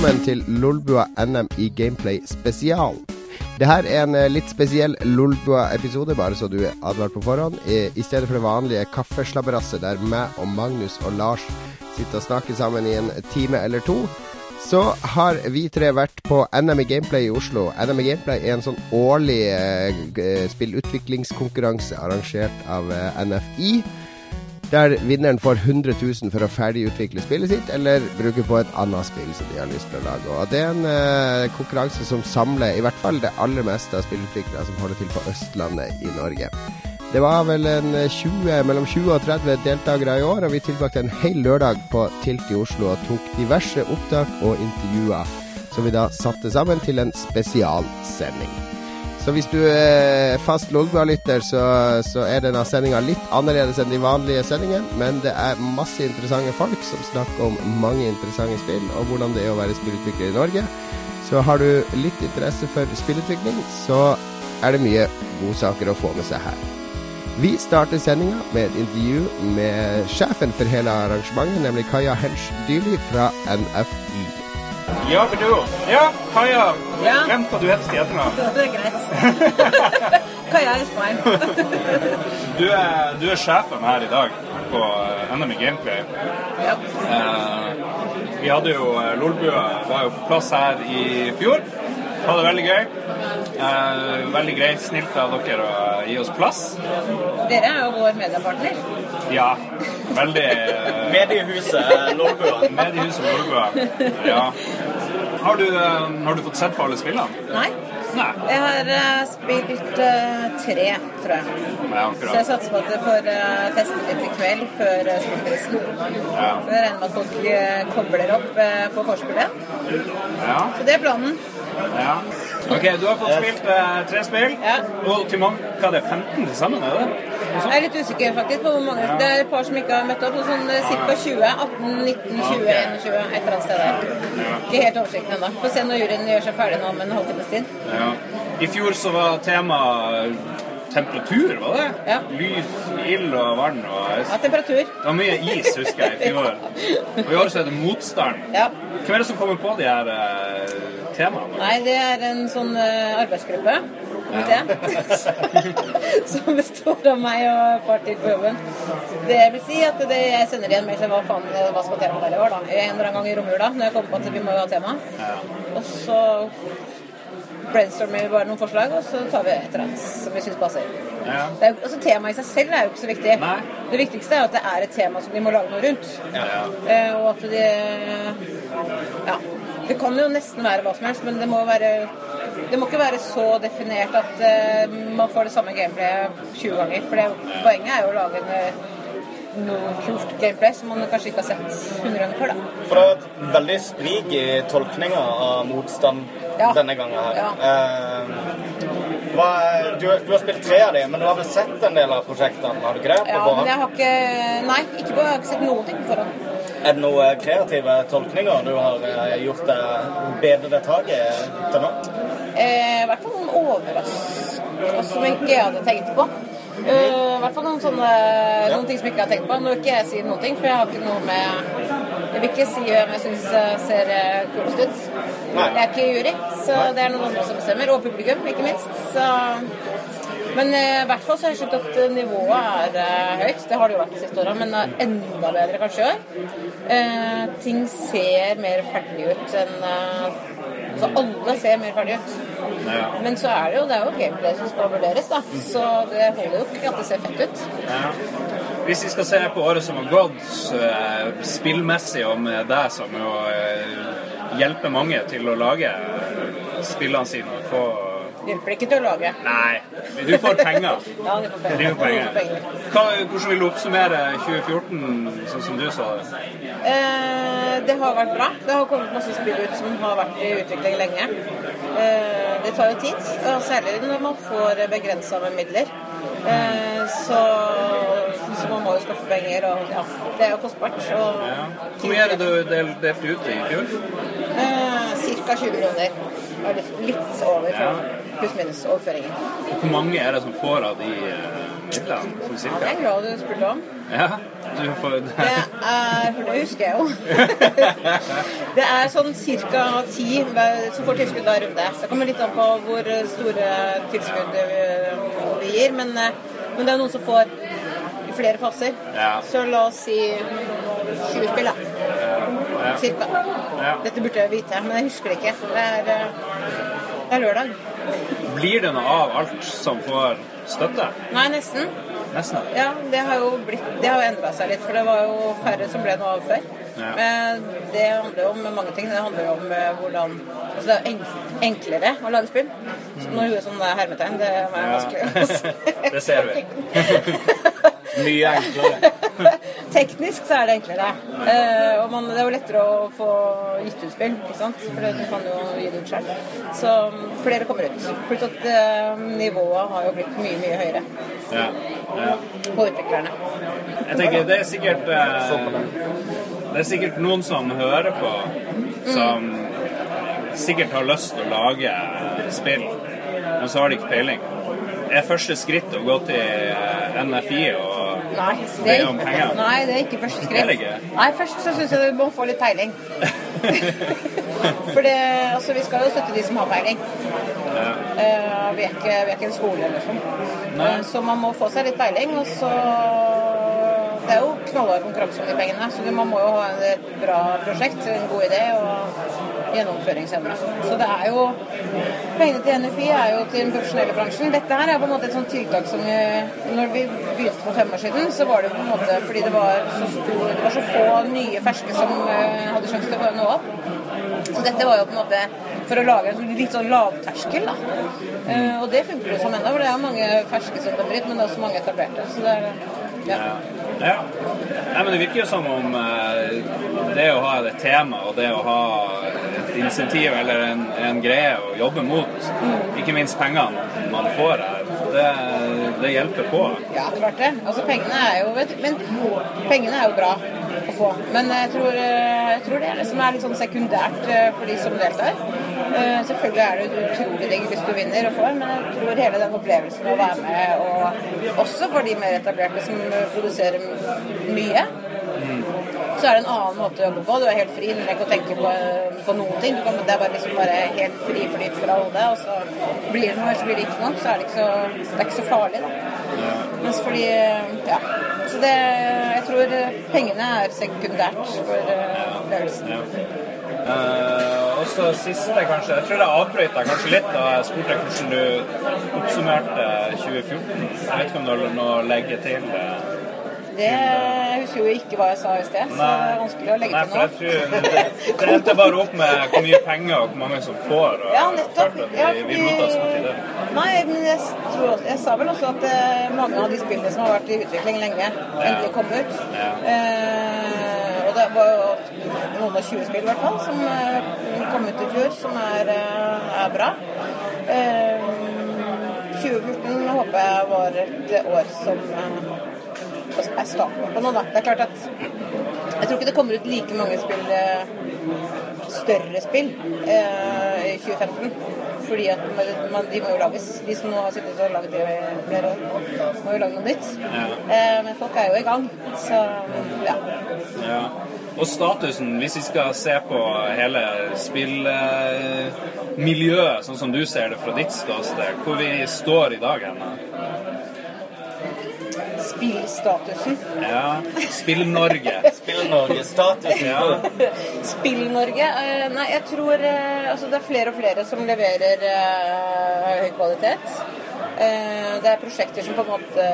Velkommen til Lolbua NM i Gameplay spesial. Det her er en eh, litt spesiell Lolbua-episode, bare så du er advart på forhånd. I, I stedet for det vanlige kaffeslabberasset der meg og Magnus og Lars sitter og snakker sammen i en time eller to, så har vi tre vært på NM i Gameplay i Oslo. NM i Gameplay er en sånn årlig eh, spillutviklingskonkurranse arrangert av eh, NFI. Der vinneren får 100 000 for å ferdigutvikle spillet sitt, eller bruke på et annet spill som de har lyst til å lage. Og Det er en eh, konkurranse som samler i hvert fall det aller meste av spillutviklere som holder til på Østlandet i Norge. Det var vel en 20, mellom 20 og 30 deltakere i år, og vi tilbrakte en hel lørdag på Tilt i Oslo og tok diverse opptak og intervjuer, som vi da satte sammen til en spesialsending. Så hvis du er fast Lolbua-lytter, så, så er denne sendinga litt annerledes enn de vanlige sendingene, men det er masse interessante folk som snakker om mange interessante spill, og hvordan det er å være spillutvikler i Norge. Så har du litt interesse for spillutvikling, så er det mye godsaker å få med seg her. Vi starter sendinga med et intervju med sjefen for hele arrangementet, nemlig Kaja Hensch Dyrli fra NFI. Ja, men du. Ja, Kaja. Ja. Glem hva du heter til etternavn. Det er greit. Kaja is fine. Du er, du er sjefen her i dag på eh, NM i Gameplay. Ja. Eh, vi hadde jo eh, Lolbua var jo på plass her i fjor. Hadde det veldig gøy. Eh, veldig greit, snilt av dere å gi oss plass. Dere er jo vår mediepartner. Ja, veldig eh, Mediehuset Lolbua. Mediehuset Lolbua. Ja. Har du, eh, har du fått sett på alle spillene? Nei, Nei. jeg har eh, spilt uh, tre, tror jeg. Nei, Så jeg satser på at jeg får uh, teste litt i kveld før uh, spillprisen. Ja. For jeg regner med at folk uh, kobler opp på forspillet. Ja. Så det er planen. Ja. Ok, du har fått spilt eh, tre spill. Ja. Og til mange, hva er det, 15 til sammen? er det? Jeg er litt usikker faktisk på hvor mange. Det er et par som ikke har møtt opp. Sånn ca. 20. 18, 19, 20, okay. 21. Et eller annet sted der. Ikke helt oversikten ennå. Får se når juryen gjør seg ferdig nå om en halvtimes tid. Ja. I fjor så var tema temperatur, var det? Ja. Lys, ild og vann. Og... Ja, temperatur. Det var mye is, husker jeg, i fjor. Og i år så er det motstand. Ja. Hvem er det som kommer på de her uh, temaene? Nei, det er en sånn uh, arbeidsgruppe. komité, som består av meg og et par til på jobben. Det vil si at det, jeg sender igjen mail til hva faen hva skal temaet være i år, da. En eller annen gang i romjula, når jeg kommer på at vi må jo ha tema. Og så brainstormer vi bare noen forslag, og så tar vi et eller annet som vi syns passer. Ja. Jo- altså, Temaet i seg selv er jo ikke så viktig. Nei. Det viktigste er jo at det er et tema som de må lage noe rundt. Ja, ja. Eh, og at det Ja. Det kan jo nesten være hva som helst, men det må være det må ikke være så definert at eh, man får det samme gameplayet 20 ganger. For det, poenget er jo å lage en, eh, noe kult gameplay som man kanskje ikke har sett 100 ganger før. da. For det har vært veldig sprik i tolkninga av motstand Ja. denne gangen her. Ja. Eh, hva, du, du har spilt tre av dem, men du har vel sett en del av prosjektene? Har du ikke det? på Ja, men jeg har ikke Nei, ikke på, jeg har ikke sett noen ting på forhånd. Er det noen kreative tolkninger du har eh, gjort deg bedre tak i til nå? Eh, I hvert fall noen overraskelser som ikke jeg hadde tenkt på. Eh, I hvert fall noen sånne noen ting som jeg ikke har tenkt på. Nå vil ikke jeg si noen ting, for jeg har ikke noe med Jeg vil ikke si hvem jeg syns ser eh, kulest ut. Nei. Jeg er ikke jury, så det er noen andre som bestemmer. Og publikum, ikke minst. Så men i i hvert fall så har jeg skjønt at eh, nivået er uh, høyt. Det har det jo vært de siste åra, men eh, enda bedre kanskje i år. Eh, ting ser mer ferdig ut enn eh, Altså alle ser mer ferdig ut. Ja. Men så er det jo, det er jo gameplay som skal vurderes, da. Så det holder jo ikke at det ser fett ut. Ja. Hvis vi skal se på året som har gått, eh, spillmessig og med deg som jo hjelper mange til å lage eh, spillene sine og få Hjelper ikke til å lage. Nei, du får penger. Ja, får Du får penger. Du får penger. Hva, hvordan vil du oppsummere 2014, sånn som du sa det? Eh, det har vært bra. Det har kommet masse spill ut som har vært i utvikling lenge. Eh, det tar jo tid, og særlig når man får begrensa med midler. Eh, så, så man må jo skaffe penger, og ja, det er jo kostbart. Og. Hvor mye er det du del, delte ut i fjor? Eh, Ca. 20 millioner. Litt, over Ja. pluss-minus overføringer. Hvor mange er det som får av de eh? Sånn Ja, det er glad du spurte om. Ja, du får Det er, for det husker jeg jo. det er sånn ca. ti som får tilskudd av runde. Det kommer litt an på hvor store tilskudd vi, vi gir, men, eh, men det er noen som får flere faser. Ja. Så la oss si 20 spill, da. Ja. Cirka. Ja. Dette burde jeg vite, men jeg husker det ikke. Det er, eh, det er lørdag. Blir det noe av alt som får støtte? Nei, nesten. Nesten. Ja, det har jo blitt, det har endra seg litt, for det var jo færre som ble noe av før. Ja. Men det handler jo om mange ting. Det handler jo om eh, hvordan Altså det er enklere å lage spill. Så Når hun er sånn hermetegn. Det er Ja. vanskelig. Det ser vi. Mye enklere. Teknisk så er det enklere. Eh, og man, det er jo lettere å få gitt ut spill, ikke sant? for du kan jo gi det ut selv. Så mm, flere kommer ut. Pluss at eh, nivået har jo blitt mye, mye høyere Ja. Ja. på utviklerne. Jeg tenker det er sikkert eh, Det er sikkert noen som hører på, som sikkert har lyst til å lage spill, men så har de ikke peiling. Er første skritt å gå til eh, NFI og Nei, det er, ikke, nei, det er ikke første skritt. Nei, først så syns jeg du må få litt peiling. For det, altså, vi skal jo støtte de som har peiling. Ja. Eh, vi, er ikke, vi er ikke en skole eller sånn. Eh, så man må få seg litt peiling, og så Det er jo knallhard konkurranse om de pengene, så man må jo ha et bra prosjekt, en god idé og gjennomføringsevne. Så det er jo Pengene til NFI er jo til den profesjonelle bransjen. Dette her er på en måte et sånt tiltak som vi, Når vi begynte for fem år siden, så var det på en måte fordi det var så stor Det var så få nye ferske som eh, hadde sjanse til å nå opp. Så dette var jo på en måte for å lage en litt sånn lavterskel, da. Eh, og det funker jo som ennå, for det er mange ferske som kommer hit, men det er også mange etablerte. Så det er ja. Ja. Nei, men det virker jo som om eh, det å ha et tema og det å ha insentiv eller en, en greie å jobbe mot, ikke minst pengene man får her, det, det hjelper på. Ja, klart det. Altså, pengene er jo vet du, Men pengene er jo bra å få. Men jeg tror, eh, jeg tror det er det som er litt sånn sekundært eh, for de som deltar. Eh, Selvfølgelig er det utrolig digg hvis du vinner og får, men jeg tror hele den opplevelsen å være med, og også for de mer etablerte som produserer mye, så er det en annen måte å jobbe på. Du er helt fri, du trenger ikke å tenke på, på noen ting. Du kan, det er bare, liksom bare helt fri flyt fra hodet, og så blir det noe, eller så blir det ikke noe. Så er det ikke så, det ikke så farlig, da. Mens fordi Ja. Så det Jeg tror pengene er sekundært for opplevelsen. Ja. Uh, og så siste, kanskje. Jeg tror jeg avbrøt deg kanskje litt da jeg spurte hvordan du oppsummerte 2014. Jeg vet ikke om du har noe å legge til? eh? Det jeg husker jo ikke hva jeg sa i sted, så det er vanskelig å legge Nei, til nå. det, det endte bare opp med hvor mye penger og hvor mange som får. Og Ja, nettopp. Ja, det. Nei, men jeg, tror jeg sa vel også at eh, mange av de spillene som har vært i utvikling lenge, endelig kom ut. Ja. Eh, og det var jo noen av 20 spill i hvert fall som eh, kom ut i fjor, som er, eh, er bra. Eh, 2014 håper jeg var et år som er starten på noe, da. Det er klart at jeg tror ikke det kommer ut like mange spill, eh, større spill, eh, i 2015. Fordi at man, man, de må jo lages. De som nå har sittet og laget det i flere år, må jo lage noe nytt. Ja. Eh, men folk er jo i gang. Så ja. Ja. Og statusen, hvis vi skal se på hele spillmiljøet, sånn som du ser det fra ditt ståsted, hvor vi står i dag hen? Spillstatusen. Ja. Spill-Norge. Spill-Norge-statusen. Ja. Spill-Norge? Eh, nei, jeg tror eh, altså det er flere og flere som leverer uh, høy kvalitet. Uh, det er prosjekter som på en måte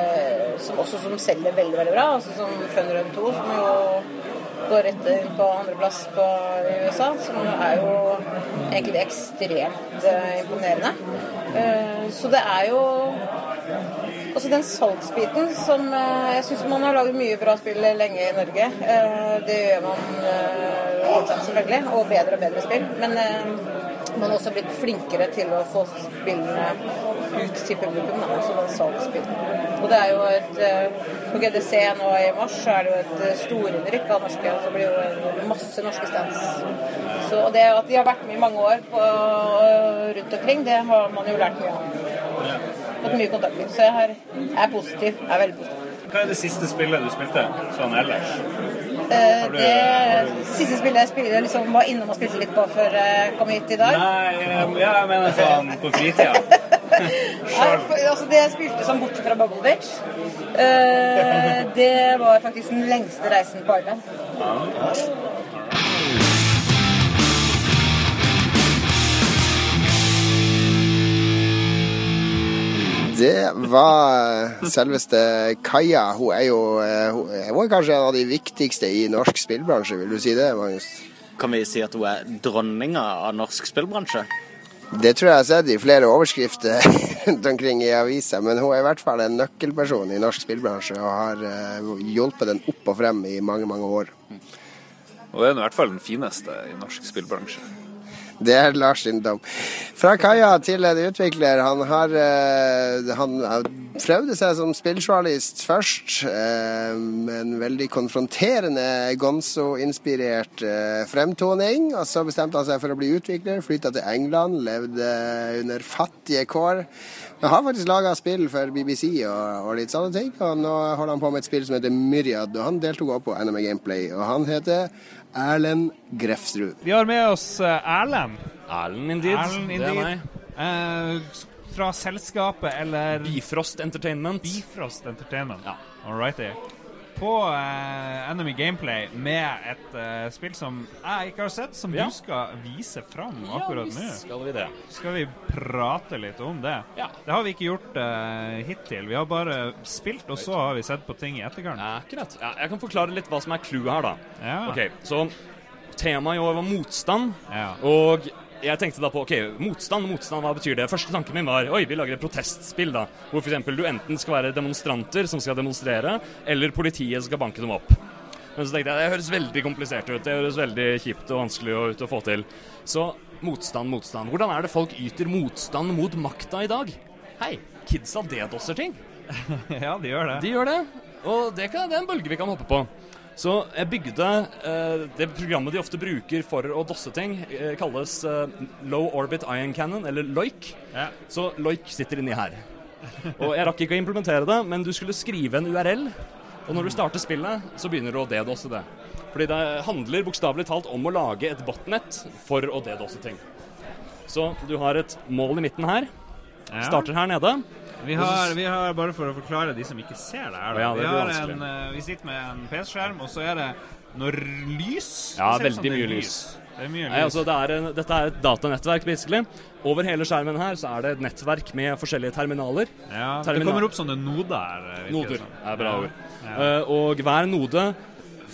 som også som selger veldig veldig bra, altså som Funrun 2, som jo går rett inn på andreplass på i USA, som er jo egentlig ekstremt imponerende. Eh, så det er jo Altså den salgsbiten som eh, Jeg syns man har laget mye bra spill lenge i Norge. Eh, det gjør man eh, fortsatt, selvfølgelig. Og bedre og bedre spill. Men man har også blitt flinkere til å få spillene ut til publikum. Da, også den salgsbiten. Og det er jo et På GDC nå i mars så er det jo et storinnrykk av norske. Og Det blir jo masse norske stands. Så det at de har vært med i mange år på, rundt omkring, det har man jo lært mye av. Fått mye kontakter. Så jeg, har, jeg er positiv. Jeg er veldig positiv. Hva er det siste spillet du spilte sånn ellers? Eh, du- det siste spillet jeg spilte, liksom var innom og spilte litt på før jeg kom hit i dag. Nei, eh, ja, jeg mener sånn på fritida. Altså det jeg spilte sånn borte fra eh, det var faktisk den lengste reisen på iPad. Det var selveste Kaja. Hun er jo eh, hun er- er kanskje en av de viktigste i norsk spillbransje, vil du si det, Magnus? Kan vi si at hun er dronninga av norsk spillbransje? Det tror jeg jeg har sett i flere overskrifter rundt omkring i aviser, men hun er i hvert fall en nøkkelperson i norsk spillbransje og har eh, hjulpet den opp og frem i mange, mange år. Og det er i hvert fall den fineste i norsk spillbransje. Det er Lars sin dom. Fra Kaja til en utvikler. Han har eh, Han prøvde seg som spilljournalist først, eh, med en veldig konfronterende Gonzo-inspirert eh, fremtoning. Og så bestemte han seg for å bli utvikler, flytta til England, levde under fattige kår. Han har faktisk laga spill for BBC og, og litt sånne ting. Og nå holder han på med et spill som heter Myriad, og han deltok også på NMA Gameplay. Og han heter Erlend Grefsrud. Vi har med oss eh, Erlend. Erlend indeed. Erlend Det er meg. Eh, fra selskapet eller Bifrost Entertainment. Bifrost Entertainment. Ja. Alrighty. På uh, Enemy Gameplay med et uh, spill som jeg ikke har sett, som Ja. du skal vise fram akkurat nå. Ja, skal vi det. Skal vi prate litt om det? Ja. Det har vi ikke gjort uh, hittil. Vi har bare spilt, og så har vi sett på ting i etterkant. Akkurat. Ja, jeg kan forklare litt hva som er clouet her, da. Ja. Ok, Så temaet i år var motstand. Ja. Og jeg tenkte da på ok, motstand, motstand, hva betyr det? Første tanken min var oi, vi lager et protestspill, da. Hvor f.eks. du enten skal være demonstranter som skal demonstrere, eller politiet skal banke dem opp. Men så tenkte jeg det høres veldig komplisert ut. Det høres veldig kjipt og vanskelig ut å få til. Så motstand, motstand. Hvordan er det folk yter motstand mot makta i dag? Hei, kidsa dedosser ting. ja, de gjør det. De gjør det, og det, kan, det er en bølge vi kan hoppe på. Så jeg bygde eh, Det programmet de ofte bruker for å dosse ting, eh, kalles eh, Low Orbit Ion Cannon, eller LOIC. Ja. Så LOIC sitter inni her. Og jeg rakk ikke å implementere det, men du skulle skrive en URL. Og når du starter spillet, så begynner du å DDoSe det. Fordi det handler bokstavelig talt om å lage et botnett for å DDoSe ting. Så du har et mål i midten her. Ja. Starter her nede. Vi har, vi har, bare for å forklare de som ikke ser det her. Ja, det vi, en, eh, vi sitter med en PC-skjerm, og så er det noe lys. Ja, veldig mye lys. Det er mye lys. Nei, altså det er en, dette er et datanettverk, basically. Over hele skjermen her så er det et nettverk med forskjellige terminaler. ja, det kommer opp sånne noder. Noder som. er bra ord. Ja. Uh, og hver node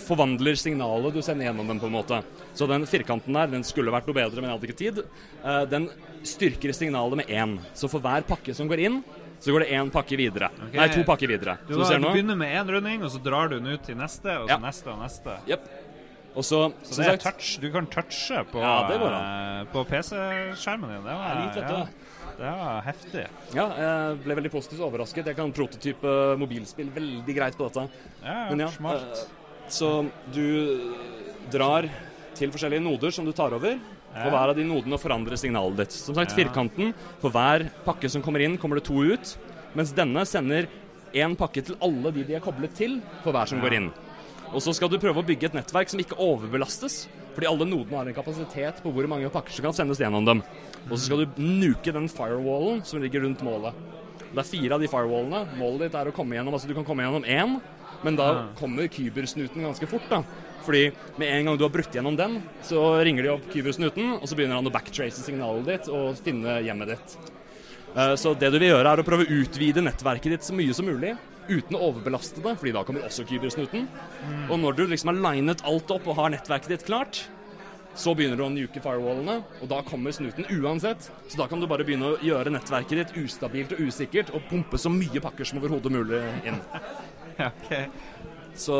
forvandler signalet du sender gjennom den, på en måte. Så den firkanten der, den skulle vært noe bedre, men jeg hadde ikke tid. Eh, den styrker signalet med én. Så for hver pakke som går inn, så går det én pakke videre. Okay. Nei, to pakker videre. Du, da, du begynner med én runding, og så drar du den ut til neste, og så Ja. neste og neste. Yep. Og så, Så det er sagt touch. Du kan touche på, Ja, eh, på PC-skjermen din. Det var, litt, ja, det var heftig. Ja, jeg ble veldig positivt overrasket. Jeg kan prototype mobilspill veldig greit på dette. Ja, Men ja, smart. eh, så du drar til forskjellige noder som du tar over. På hver av de nodene forandrer signalet ditt. Som sagt, firkanten. For hver pakke som kommer inn, kommer det to ut. Mens denne sender én pakke til alle de de er koblet til, for hver som går inn. Og så skal du prøve å bygge et nettverk som ikke overbelastes. Fordi alle nodene har en kapasitet på hvor mange pakker som kan sendes gjennom dem. Og så skal du nuke den firewallen som ligger rundt målet. Det er fire av de firewallene. Målet ditt er å komme gjennom Altså, du kan komme gjennom én, men da kommer kybersnuten ganske fort, da. Fordi med en gang du har brutt gjennom den, så ringer de opp kybersnuten, og så begynner han å backtrace signalet ditt og finne hjemmet ditt. Eh, Så det du vil gjøre, er å prøve å utvide nettverket ditt så mye som mulig. Uten å overbelaste det, fordi da kommer også kybersnuten. Og når du liksom har linet alt opp og har nettverket ditt klart, så begynner du å nuke firewallene, og da kommer snuten uansett. Så da kan du bare begynne å gjøre nettverket ditt ustabilt og usikkert, og pumpe så mye pakker som overhodet mulig inn. Ja, ok. Så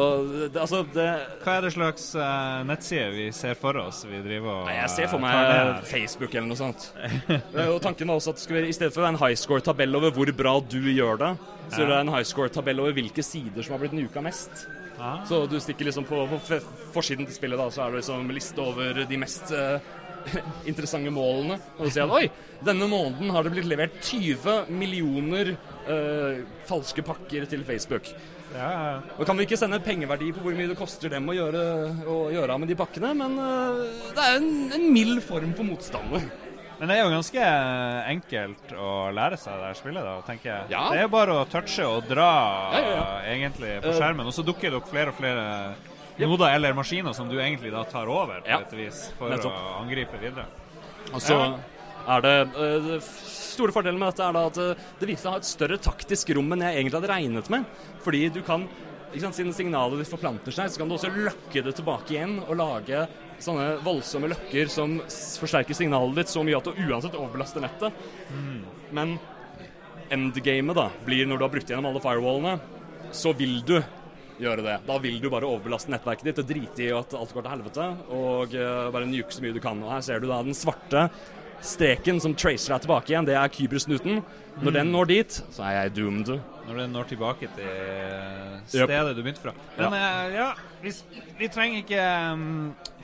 det, altså det Hva er det slags uh, nettside vi ser for oss? Vi driver og Nei, jeg ser for eh, meg? Facebook eller noe sånt. Og tanken var også at skulle I stedet for å være en high score-tabell over hvor bra du gjør det, så er det en high score-tabell over hvilke sider som har blitt nuka mest. Ah. Så du stikker liksom på, på forsiden til spillet, da, så er det liksom liste over de mest eh, interessante målene. Og si at oi, denne måneden har det blitt levert 20 millioner eh, falske pakker til Facebook. Ja, ja. Og kan vi ikke sende pengeverdi på hvor mye det koster dem å gjøre, å gjøre av med de pakkene, men eh, det er en, en mild form for motstander. Men det er jo ganske enkelt å lære seg det her spillet, da, tenker jeg. Ja. Det er jo bare å touche og dra Ja, ja, ja. egentlig på Eh, skjermen, og så dukker det opp flere og flere noder eller maskiner som du egentlig da tar over på Ja. et vis for Nettopp. å angripe videre. Og så er det uh, Store fordelen med dette er da at eh, det viser seg å ha et større taktisk rom enn jeg egentlig hadde regnet med. Fordi du kan ikke sant, Siden signalet ditt forplanter seg, så kan du også løkke det tilbake igjen og lage sånne voldsomme løkker som forsterker signalet ditt så mye at du uansett overbelaster nettet. Men endgamet da blir når du har brukt gjennom alle firewallene, så vil du gjøre det. Da vil du bare overbelaste nettverket ditt og drite i at alt går til helvete, og eh, bare nuke så mye du kan. Og her ser du da den svarte streken som tracer deg tilbake igjen, det er kybersnuten. Når den når dit, så er jeg doomed. Når den når tilbake til stedet du begynte fra. Men eh, ja, vi, vi trenger ikke um,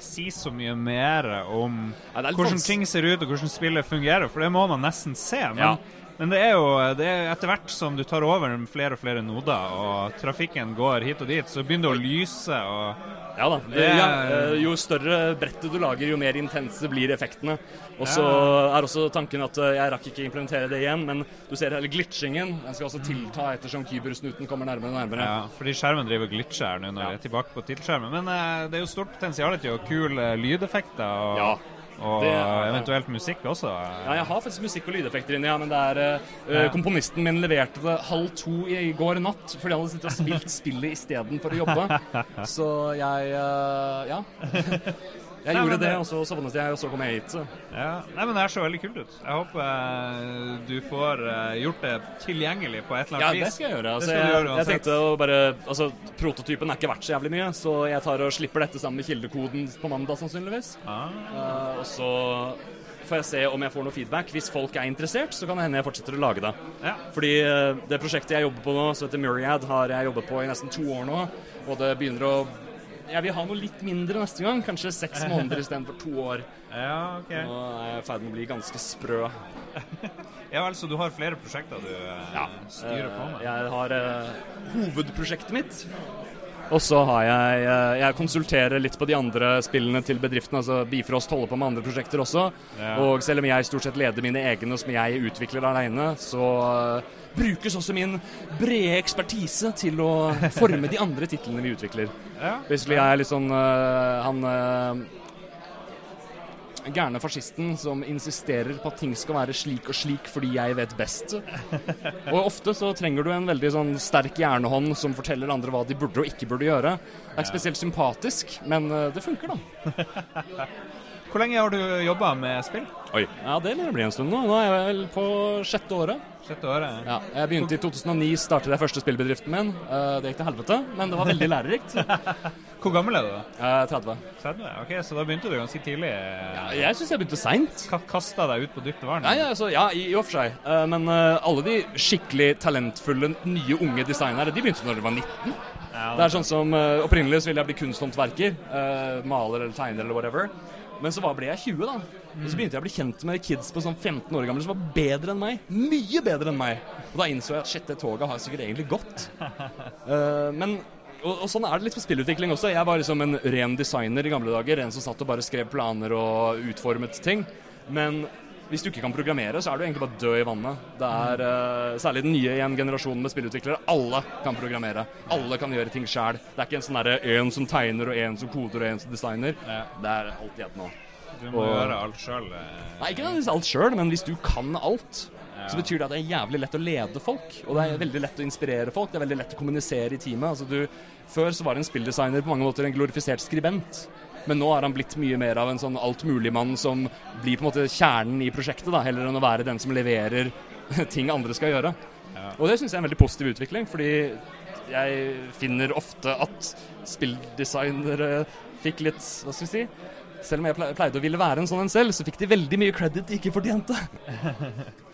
si så mye mer om Nei, hvordan vans- ting ser ut og hvordan spillet fungerer, for det må man nesten se. Men, Ja. Men det er jo det er etter hvert som du tar over flere og flere noder, og trafikken går hit og dit, så begynner det å lyse. og Ja da. Det- Ja, eh, jo større brettet du lager, jo mer intense blir effektene. Og så Ja. er også tanken at eh, jeg rakk ikke implementere det igjen, men du ser hele glitchingen. Den skal også tilta ettersom kybersnuten kommer nærmere og nærmere. Ja, fordi skjermen driver og glitcher her nå når jeg er tilbake på tittelskjermen. Men eh, det er jo stort potensial til å kule lydeffekter og, Ja, og det eventuelt musikk også. Ja, jeg har faktisk musikk og lydeffekter inni, ja, men det er uh, Ja. Komponisten min leverte det halv to i går natt fordi han hadde sittet og spilt spillet istedenfor å jobbe. Så jeg uh, Ja. Jeg Nei, gjorde det, og så sovnet jeg, og så kom jeg hit. Så. Ja. Nei, men det her så veldig kult ut. Jeg håper eh, du får eh, gjort det tilgjengelig på et eller Ja, annet vis. det skal jeg gjøre. Altså, skal du jeg, gjøre jeg uansett. tenkte å bare Altså, prototypen er ikke verdt så jævlig mye, så jeg tar og slipper dette sammen med kildekoden på mandag, sannsynligvis. Ah. Eh, og så får jeg se om jeg får noe feedback. Hvis folk er interessert, så kan det hende jeg fortsetter å lage det. Ja. Fordi eh, det prosjektet jeg jobber på nå, som heter Myriad, har jeg jobbet på i nesten to år nå. Og det begynner å Jeg vil ha noe litt mindre neste gang. Kanskje seks måneder istedenfor to år. Ja, ok. Nå er jeg i ferd med å bli ganske sprø. Ja vel, så du har flere prosjekter du ja. styrer på Eh, med? Jeg har uh, hovedprosjektet mitt. Og så har jeg eh, Jeg konsulterer litt på de andre spillene til bedriften. Altså Bifrost holder på med andre prosjekter også. Ja. Og selv om jeg stort sett leder mine egne som jeg utvikler aleine, så eh, brukes også min brede ekspertise til å forme de andre titlene vi utvikler. Ja. Basically jeg er litt sånn uh, han uh, gærne fascisten som insisterer på at ting skal være slik og slik fordi jeg vet best. Og ofte så trenger du en veldig sånn sterk hjernehånd som forteller andre hva de burde og ikke burde gjøre. Det er ikke spesielt sympatisk, men uh, det funker, da. Hvor lenge har du jobba med spill? Oi. Ja, det begynner å bli en stund nå. Nå er jeg vel på sjette året. Sjette året? Ja, jeg begynte i 2009, startet jeg første spillbedriften min. Eh, Det gikk til helvete, men det var veldig lærerikt. Hvor gammel er du da? Eh, 30. 30? Ok, så da begynte du ganske tidlig. Ja, jeg syns jeg begynte seint. Ka Kasta deg ut på dypt vann? Nei, altså, ja, i, i og for seg. Eh, men alle de skikkelig talentfulle, nye, unge designere, de begynte når de var 19. Ja, Det er sånn som Opprinnelig så ville jeg bli kunsthåndverker. maler eller tegner eller whatever. Men så var, ble jeg 20, da. Og så begynte jeg å bli kjent med kids på sånn 15 år gamle som var bedre enn meg. Mye bedre enn meg. Og da innså jeg at shit, det toget har sikkert egentlig gått. Uh, men og, og sånn er det litt for spillutvikling også. Jeg var liksom en ren designer i gamle dager. En som satt og bare skrev planer og utformet ting. Men hvis du ikke kan programmere, så er du egentlig bare død i vannet. Det er uh, Særlig den nye igjen generasjonen med spillutviklere. Alle kan programmere. Alle kan gjøre ting sjæl. Det er ikke en sånn derre en som tegner, og en som koder, og en som designer. Ja. Det er alt i ett nå. Du må Og- gjøre alt sjøl. Nei, ikke nødvendigvis alt sjøl, men hvis du kan alt, så betyr det at det er jævlig lett å lede folk. Og det er veldig lett å inspirere folk. Det er veldig lett å kommunisere i teamet. Altså, du, før så var en spilldesigner på mange måter en glorifisert skribent. Men nå har han blitt mye mer av en sånn altmuligmann som blir på en måte kjernen i prosjektet, da, heller enn å være den som leverer ting andre skal gjøre. Og det syns jeg er en veldig positiv utvikling, fordi jeg finner ofte at spilldesignere fikk litt Hva skal vi si? Selv om jeg pleide å ville være en sånn en selv, så fikk de veldig mye credit de ikke fortjente.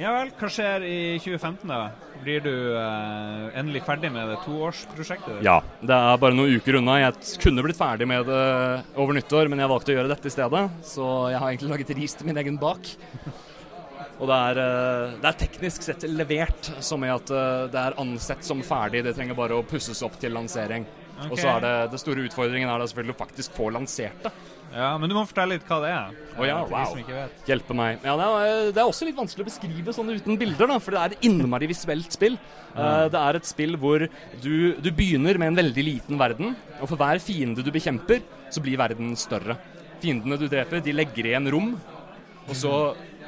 Ja vel, hva skjer i 2015 da? Blir du eh, endelig ferdig med det toårsprosjektet? Ja, det er bare noen uker unna. Jeg kunne blitt ferdig med det over nyttår, men jeg valgte å gjøre dette i stedet. Så jeg har egentlig laget ris til min egen bak. Og det er, eh, det er teknisk sett levert, som i at eh, det er ansett som ferdig. Det trenger bare å pusses opp til lansering. Og så er det, det store utfordringen er da selvfølgelig å faktisk få lansert det. Ja, Men du må fortelle litt hva det er. Oh, ja, eh, wow. Hjelpe meg. Ja, det, er, det er også litt vanskelig å beskrive sånn uten bilder, da, for det er et innmari visuelt spill. Uh, det er et spill hvor du, du begynner med en veldig liten verden, og for hver fiende du bekjemper, så blir verden større. Fiendene du dreper, de legger igjen rom, og så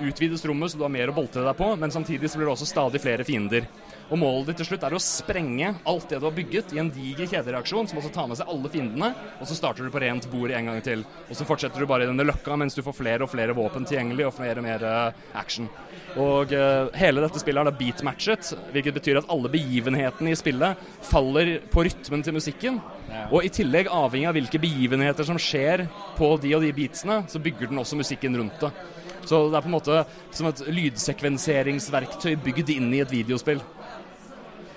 utvides rommet så du har mer å bolte deg på, men samtidig så blir det også stadig flere fiender. Og målet ditt til slutt er å sprenge alt det du har bygget i en diger kjedereaksjon, som også tar med seg alle fiendene, og så starter du på rent bord en gang til. Og så fortsetter du bare i denne løkka mens du får flere og flere våpen tilgjengelig, og flere og mer eh, action. Og uh, hele dette spillet er da beatmatchet, hvilket betyr at alle begivenhetene i spillet faller på rytmen til musikken. Og i tillegg, avhengig av hvilke begivenheter som skjer på de og de beatsene, så bygger den også musikken rundt det. Så det er på en måte som et lydsekvenseringsverktøy bygd inn i et videospill.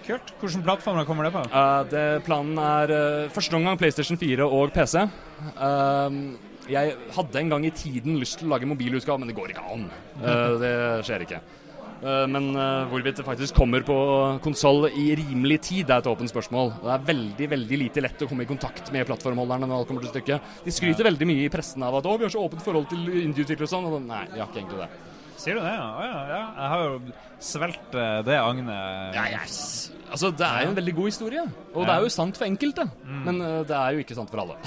Kult. Hvilke plattformer kommer det på? Uh, det, planen er uh, første omgang PlayStation 4 og PC. Uh, jeg hadde en gang i tiden lyst til å lage mobilutgave, men det går ikke an. Eh, det skjer ikke. Eh, men eh, hvorvidt det faktisk kommer på konsoll i rimelig tid, er et åpent spørsmål. Det er veldig veldig lite lett å komme i kontakt med plattformholderne når alt kommer til stykket. De skryter veldig mye i pressen av at å, vi har så åpent forhold til indieutviklere og sånn. Nei, vi har ikke egentlig det. Sier du det, ja? Ja, ja. Jeg har jo svelgt eh, det agnet. Ja, yes. Altså, det er jo en veldig god historie, og det er jo sant for enkelte. Men eh, det er jo ikke sant for alle.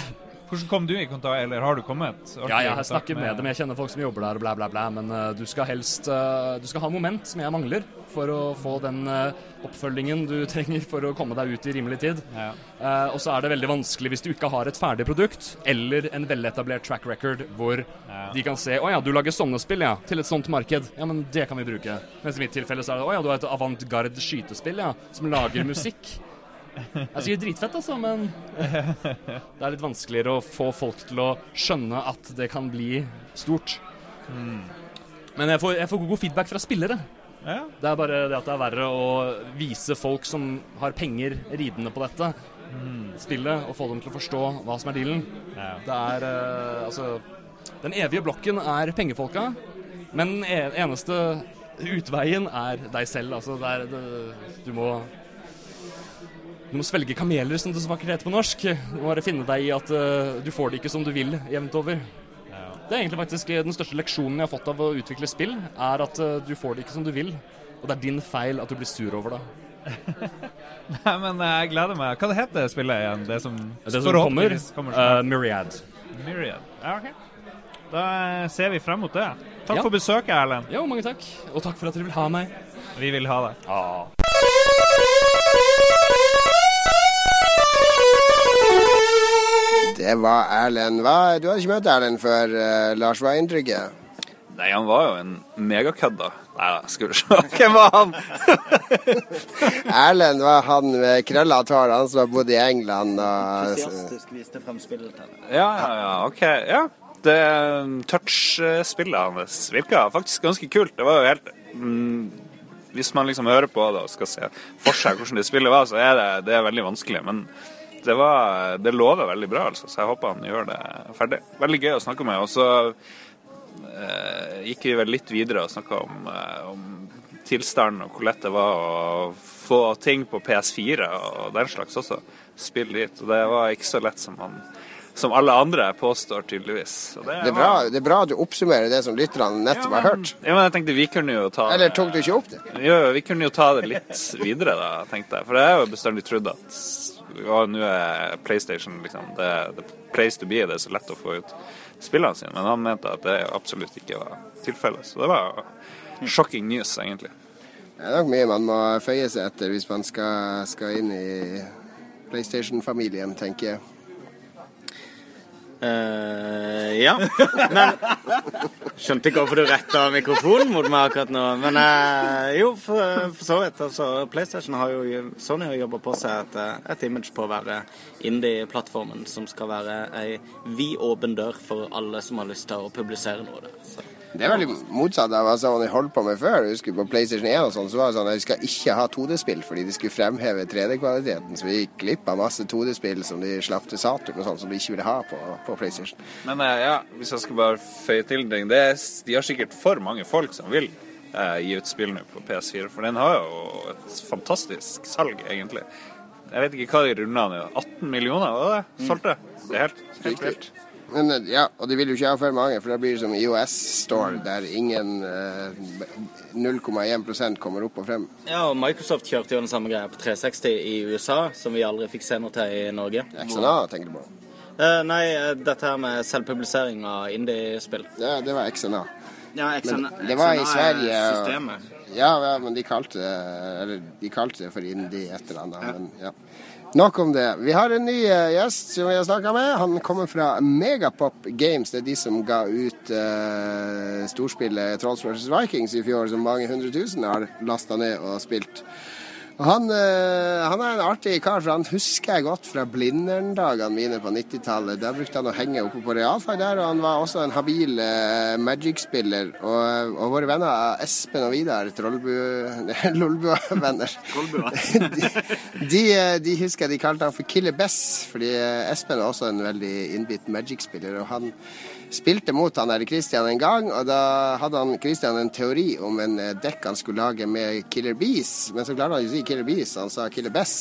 Hvordan kom du i kontakt, eller har du kommet? ordentlig Ja, jeg snakker med, med dem, jeg kjenner folk som jobber der og blæ, blæ, blæ. men uh, du skal helst uh, Du skal ha moment som jeg mangler for å få den uh, oppfølgingen du trenger for å komme deg ut i rimelig tid. Ja. Og så er det veldig vanskelig hvis du ikke har et ferdig produkt eller en veletablert track record hvor de kan se å ja, du lager sånne spill, ja, til et sånt marked. Ja, men det kan vi bruke. Mens i mitt tilfelle så er det å ja, du har et avantgarde skytespill, ja, som lager musikk. Jeg sier dritfett, altså, men det er litt vanskeligere å få folk til å skjønne at det kan bli stort. Men jeg får, jeg får god feedback fra spillere. Ja. Det er bare det at det er verre å vise folk som har penger ridende på dette, spillet, og få dem til å forstå hva som er dealen. Ja. Det er uh, altså Den evige blokken er pengefolka, men den eneste utveien er deg selv. Altså, det er, det, du må du må svelge kameler, som det så vakkert heter på norsk. Du må bare finne deg i at uh, du får det ikke som du vil jevnt over. Det er egentlig faktisk eh, den største leksjonen jeg har fått av å utvikle spill, er at uh, du får det ikke som du vil. Og det er din feil at du blir sur over det. Nei, men jeg gleder meg. Hva det heter det spillet igjen? Det som, Det som kommer, kommer uh. Myriad. Myriad. Ja, ok. Da ser vi frem mot det. Takk Ja. for besøket, Erlend. Jo, mange takk. Og takk for at dere vil ha meg. Vi vil ha deg. Det var Erlend. Hva? Du hadde ikke møtt Erlend før, eh, Lars. Hva er inntrykket? Nei, han var jo en megakødd, da. Nei da, skal vi se. Hvem var han? Erlend var han med krølla hår, han som har bodd i England. Og, Entusiastisk viste frem spillet til. Ja, ja, ja, OK. Ja. Det touch-spillet hans virka faktisk ganske kult. Det var jo helt mm, Hvis man liksom hører på det og skal se for seg hvordan det spillet var, så er det, det er veldig vanskelig. Men det, var, det lover veldig bra, altså. Så jeg håper han gjør det ferdig. Veldig gøy å snakke med. Og så eh, gikk vi vel litt videre og snakka om, eh, om tilstanden og hvor lett det var å få ting på PS4 og den slags også. Spill dit. Og det var ikke så lett som, man, som alle andre påstår, tydeligvis. Og det, er bra, det er bra at du oppsummerer det som lytterne nettopp har hørt. Ja, men jeg tenkte vi kunne jo ta Eller tok du ikke opp det? Jo, vi kunne jo ta det litt videre, da, tenkte jeg. For jeg har jo bestandig trodd at ja, nå er PlayStation liksom det, the place to be. Det er så lett å få ut spillene sine. Men han mente at det absolutt ikke var tilfellet. Så det var shocking news, egentlig. Det er nok mye man må føye seg etter hvis man skal, skal inn i PlayStation-familien, tenker jeg. Eh, ja. Men Skjønte ikke hvorfor du retta mikrofonen mot meg akkurat nå. Men uh, jo, for, for så vidt. Altså, PlayStation har jo Sony har jobba på seg et, eh, et image på å være indie-plattformen som skal være ei vid åpen dør for alle som har lyst til å publisere noe der. Så Det er veldig motsatt av hva de holdt på med før. Jeg husker På PlayStation 1 og sånn, så var det sånn at de skal ikke ha 2D-spill fordi de skulle fremheve 3D-kvaliteten. Så vi gikk glipp av masse 2D-spill som de slapp til Saturn og sånn, som de ikke ville ha på, på PlayStation. Men eh, ja, hvis jeg skal bare føye til ting det er, De har sikkert for mange folk som vil eh, gi ut spill nå på PS4, for den har jo et fantastisk salg, egentlig. Jeg vet ikke hva de runda nå. 18 millioner, var det? Solgte? Det er helt, helt vilt. Men eh, ja, og de vil jo ikke ha for mange, for da blir det som IOS Store, der ingen eh, 0,1% kommer opp og frem. Ja, og Microsoft kjørte jo den samme greia på 360 i USA, som vi aldri fikk se noe til i Norge. XNA tenker du på? Eh, nei, eh, dette her med selvpublisering av indie-spill. Ja, det var XNA. Ja, Men det var XNA er Sverige. Systemet. Ja, ja, men de kalte det Eller de kalte det for indie et eller annet. Men, ja. Nok om det. Vi har en ny eh, gjest som vi har snakka med. Han kommer fra Megapop Games. Det er de som ga ut uh, storspillet Trolls vs. Vikings i fjor, som mange hundre tusen har lasta ned og spilt. Han, eh, han er en artig kar, for han husker jeg godt fra Blindern-dagene mine på 90-tallet. Der brukte han å henge oppe på realfag der, og han var også en habil eh, Magic-spiller. Og, og våre venner Espen og Vidar, Trollbu- Lolbua-venner, de, de, eh, de husker jeg de kalte han for Killer Bess, fordi eh, Espen er også en veldig innbitt Magic-spiller. og han spilte mot han der Christian en gang, og da hadde han Christian en teori om en eh, dekk han skulle lage med Killer Bees, men så klarte han ikke å si Killer Bees, han sa Killer Bess.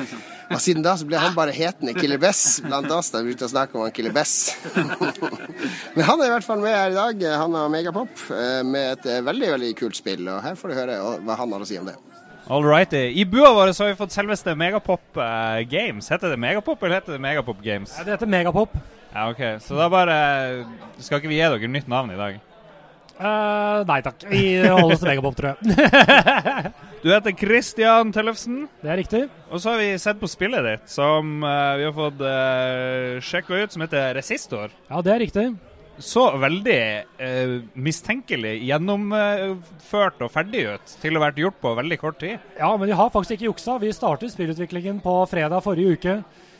Og siden da så ble han bare hetende Killer Bess blant oss da vi begynte å snakke om han Killer Bess. Men han er i hvert fall med her i dag, han har Megapop, eh, med et eh, veldig, veldig kult spill, og her får du høre hva han har å si om det. All righty. I bua vår så har vi fått selveste Megapop Games. Heter det Megapop, eller heter det Megapop Games? Ja, Det heter Megapop. Ja, ok. Så da bare Skal ikke vi gi dere nytt navn i dag? Uh, nei takk. Vi holder oss til Megapop, tror jeg. Du heter Christian Tellefsen. Det er riktig. Og så har vi sett på spillet ditt, som uh, vi har fått uh, sjekka ut, som heter Resistor. Ja, det er riktig. Så veldig uh, mistenkelig gjennomført og ferdig ut til å ha vært gjort på veldig kort tid. Ja, men vi har faktisk ikke juksa. Vi startet spillutviklingen på fredag forrige uke.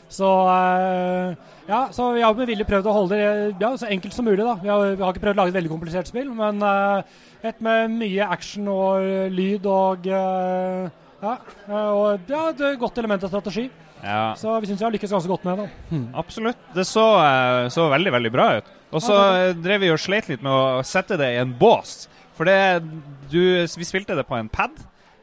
Så eh, ja, så vi har med vilje prøvd å holde det ja, så enkelt som mulig. da. Vi har, vi har ikke prøvd å lage et veldig komplisert spill, men eh, et med mye action og lyd og eh, ja, og ja, det er et godt element av strategi. Ja. Så vi syns vi har lykkes ganske godt med det. Absolutt. Det så, så veldig, veldig bra ut. Og så ja, drev vi og sleit litt med å sette det i en bås. For det du, Vi spilte det på en pad.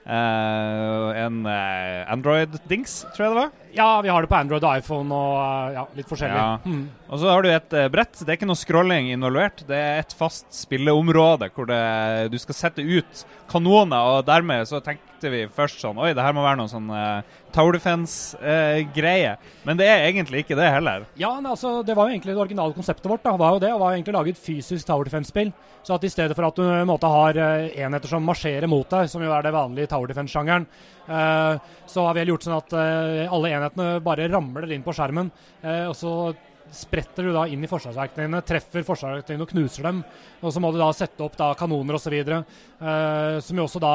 eh, en Android-dings, tror jeg det var. Ja, vi har det på Android og iPhone og eh, ja, litt forskjellig. Ja. Mm. Og så har du et eh, brett. Det er ikke noe scrolling involvert. Det er et fast spilleområde hvor det, du skal sette ut kanoner. Og dermed så tenkte vi først sånn Oi, det her må være noen sånn uh, Tower Defense-greie. Men det er egentlig ikke det heller. Ja, ne, altså, Det var jo egentlig det originale konseptet vårt. da, var jo det, og var egentlig laget et fysisk Tower Defense-spill. Så at i stedet for at du måte har eh, enheter som marsjerer mot deg, som jo er det vanlige Tower Defense-sjangeren, eh, så har vi gjort sånn at eh, alle enhetene bare ramler inn på skjermen. eh, og så spretter du da inn i forsvarsverkene dine, treffer forsvarsverktøyene og knuser dem. Og så må du da sette opp da kanoner osv. Uh, som jo også da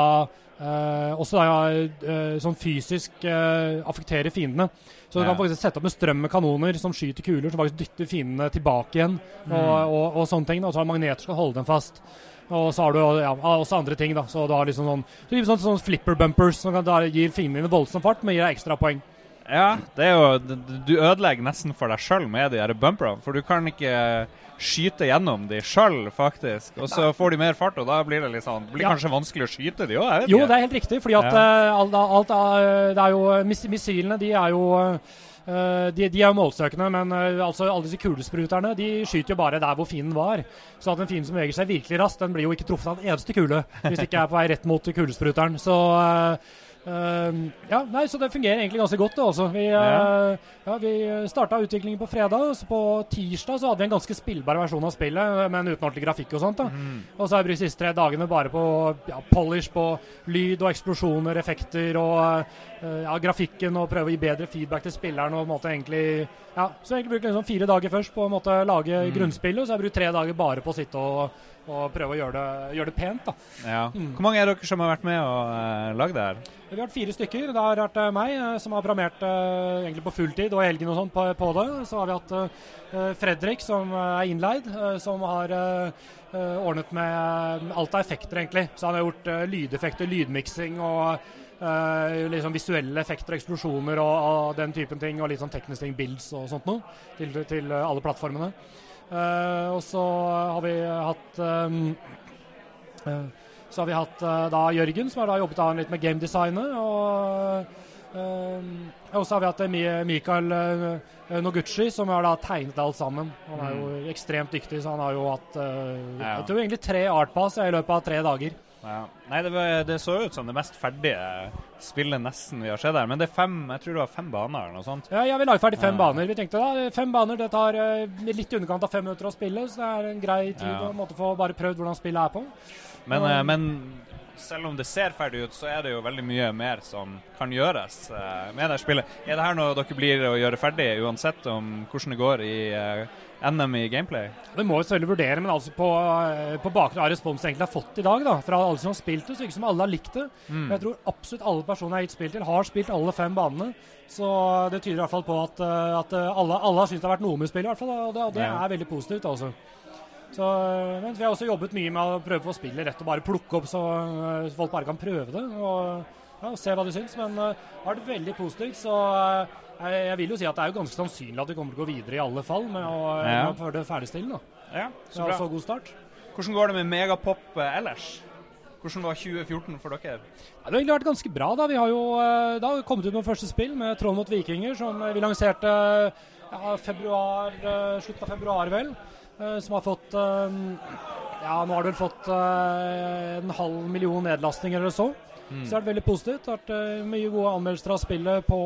eh, også da eh, sånn fysisk uh, affekterer fiendene. Så du Ja. kan faktisk sette opp en strøm med kanoner som skyter kuler, som faktisk dytter fiendene tilbake igjen. Og, og, og sånne ting. Og så har magneter som skal holde dem fast. Og så har du ja, også andre ting. da. Så du har liksom sånn, så gir sånn, sånn flipper bumpers som gir fingrene dine voldsom fart, men gir deg ekstra poeng. Ja, det er jo Du ødelegger nesten for deg sjøl med de her bumperne. For du kan ikke skyte gjennom de sjøl, faktisk. Og så får de mer fart, og da blir det litt sånn blir Ja. kanskje vanskelig å skyte de òg? Jo, det er helt riktig. fordi at Ja. eh, alt, alt, er- det er jo Missilene de er jo eh, de, de er jo målsøkende, men eh, altså alle disse kulespruterne de skyter jo bare der hvor fienden var. Så at en fiende som beveger seg virkelig raskt, den blir jo ikke truffet av en eneste kule hvis det ikke er på vei rett mot kulespruteren. Så eh, eh, ja, nei, så det fungerer egentlig ganske godt. det også. Vi, Ja. Uh, ja, vi starta utviklingen på fredag, og så på tirsdag så hadde vi en ganske spillbar versjon av spillet, men uten ordentlig grafikk og sånt. da. Og så har jeg brukt de siste tre dagene bare på ja, polish på lyd og eksplosjoner, effekter og uh, ja, grafikken og prøve å gi bedre feedback til spilleren. og på en måte egentlig, ja, Så jeg egentlig brukt liksom fire dager først på å lage lage grunnspillet, og så har jeg brukt tre dager bare på å sitte og, og prøve å gjøre det, gjøre det pent. Ja. Hvor mange er dere som har vært med og uh, lagd det her? Vi har vært fire stykker. Det har vært eh, meg eh, som har programmert uh, egentlig på fulltid og i helgen og sånn på, på det. Så har vi hatt uh, Fredrik som er innleid, som har ordnet med alt av effekter, egentlig. Så han har gjort lydeffekter, lydmiksing og Uh, liksom visuelle effekter, eksplosjoner og, og den typen ting. Og litt sånn teknisk ting, builds og sånt noe, til, til alle plattformene. Eh, og så har vi hatt um, uh, så har vi hatt uh, da Jørgen, som har da jobbet da litt med gamedesignet. Og, og så har vi hatt Mikael Noguchi, som har da tegnet alt sammen. Han er jo ekstremt dyktig, så han har jo hatt jeg tror egentlig tre artpass i løpet av tre dager. Ja. Nei, det, var, det så ut som det mest ferdige spillet nesten vi har sett her. Men det er fem, jeg tror det var fem baner eller noe sånt. Ja, ja vi la ferdig fem Ja. baner. Vi tenkte da, fem baner, det tar eh, litt i underkant av fem minutter å spille, så det er en grei tid Ja. å måtte få bare prøvd hvordan spillet er på. Men, eh, men selv om det ser ferdig ut, så er det jo veldig mye mer som kan gjøres uh, med det spillet. Er det her noe dere blir å gjøre ferdig, uansett om hvordan det går i eh, NM i gameplay? Det må vi selvfølgelig vurdere, men altså på, eh, på bakgrunn av responsen egentlig har fått i dag, da, fra alle som har spilt det, så det som alle har likt det. Mm. Jeg tror absolutt alle personer jeg har gitt spill til, har spilt alle fem banene. Så det tyder i hvert fall på at, eh, at eh, alle, alle har syntes det har vært noe med spillet, i hvert fall. Og det, og det Ja. er veldig positivt, altså. Så, men vi har også jobbet mye med å prøve å få spillet rett og bare plukke opp, så folk bare kan prøve det. Og ja, se hva de syns. Men det har vært veldig positivt, så jeg, jeg vil jo si at det er jo ganske sannsynlig at vi kommer til å gå videre i alle fall med å, Ja. med det ferdigstille. da. Ja, Så, bra. så god start. Hvordan går det med Megapop eh, ellers? Hvordan var 2014 for dere? Ja, det har egentlig vært ganske bra. da. Vi har jo eh, da har kommet ut med første spill med Troll mot vikinger, som eh, vi lanserte ja, februar, eh, slutten av februar, vel. eh, Som har fått eh, Ja, nå har det vel fått eh, en halv million nedlastninger eller så. Mm. Så det har vært veldig positivt. Det har vært eh, mye gode anmeldelser av spillet på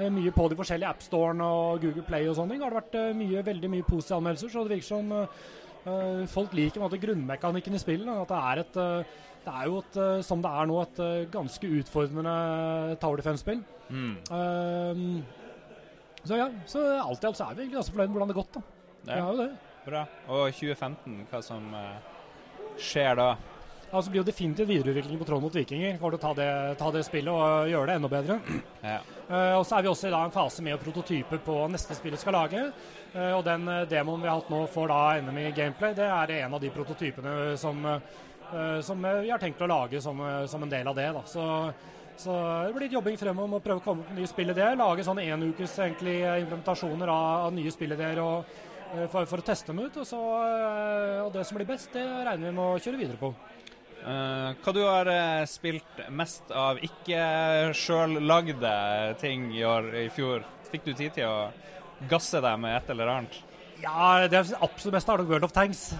eh, mye på de forskjellige appstorene og Google Play og sånne ting. Har det vært eh, mye, veldig mye positive anmeldelser, så det virker som eh, folk liker måte grunnmekanikken i spillet. At det er et uh, det er jo et, som det er nå, et ganske utfordrende Tower Defense-spill. Mm. Så ja, så alt i alt så er vi egentlig ganske fornøyd med hvordan det har gått. da. Ja. har jo det. Bra. Og 2015, hva som skjer da? Altså blir jo definitivt videreutvikling på Trond mot vikinger. Kommer til å ta det, ta det spillet og gjøre det enda bedre. Ja. Uh, og så er vi også i da en fase med å prototype på neste spill vi skal lage. Uh, og den eh, demoen vi har hatt nå for da i gameplay, det er en av de prototypene som, eh, som eh, vi har tenkt å lage som, som en del av det. da. Så, så det blir litt jobbing fremover med å prøve å komme på nye spillideer. Lage sånne enukes egentlig implementasjoner av, av nye spillideer og, for, for å teste dem ut. Og, så, og det som blir best, det regner vi med å kjøre videre på. Eh, hva du har eh, spilt mest av ikke sjøllagde ting i år i fjor? Fikk du tid til å gasse deg med et eller annet? Ja, det absolutt beste er nok World of Tanks.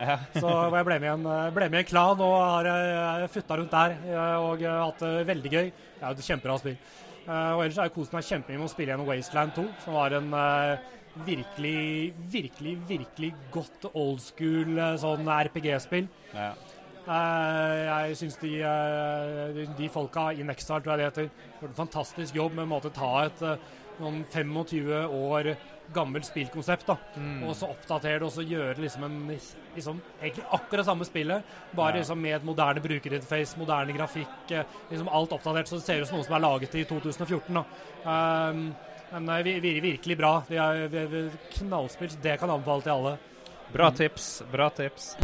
Ja. Så hvor jeg ble med en, ble med i en klan og har futta rundt der eh, og eh, hatt det veldig gøy. Det er jo et kjempebra spill. Eh, og ellers har jeg kost meg kjempemye med å spille gjennom Wasteland 2, som var en eh, virkelig, virkelig, virkelig godt old school eh, sånn RPG-spill. Ja. Eh, jeg syns de, eh, de, folka i Nexar, tror jeg det heter, gjorde en fantastisk jobb med å ta et eh, noen 25 år gammelt spillkonsept da, Mm. og så oppdatere det og så gjøre liksom en liksom, egentlig akkurat samme spillet, bare Ja. liksom med et moderne brukerinterface, moderne grafikk, liksom alt oppdatert, så det ser ut som noe som er laget i 2014. da. Um, men vi- vi- virkelig bra. De er, vi, vi, knallspill, så det kan anbefales anbefale til alle. Bra tips. Bra tips.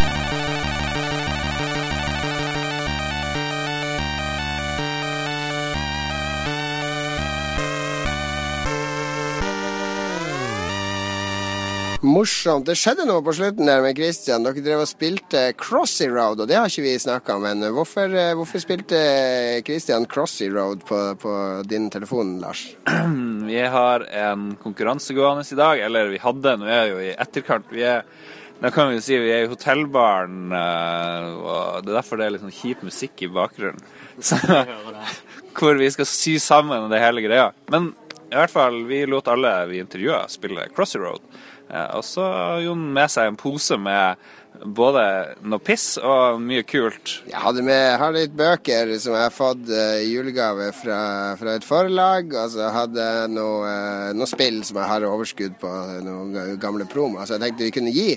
Morsomt. Det skjedde noe på slutten der med Christian. Dere drev og spilte Crossy Road, og det har ikke vi snakka om ennå. Hvorfor, eh, hvorfor spilte Christian Crossy Road på, på din telefon, Lars? Vi har en konkurranse gående i dag, eller vi hadde, nå er vi jo i etterkant. Vi er, da kan vi jo si vi er i hotellbaren, eh, og det er derfor det er litt sånn kjip musikk i bakgrunnen. Så, hvor vi skal sy sammen det hele greia. Men I hvert fall, vi lot alle vi intervjua spille Crossy Road. Eh, og så har Jon med seg en pose med både noe piss og mye kult. Jeg hadde med har litt bøker som jeg har fått eh, i julegave fra, fra et forlag. Og så hadde jeg noe, eh, noe spill som jeg har overskudd på, noen gamle promo. Så jeg tenkte vi kunne gi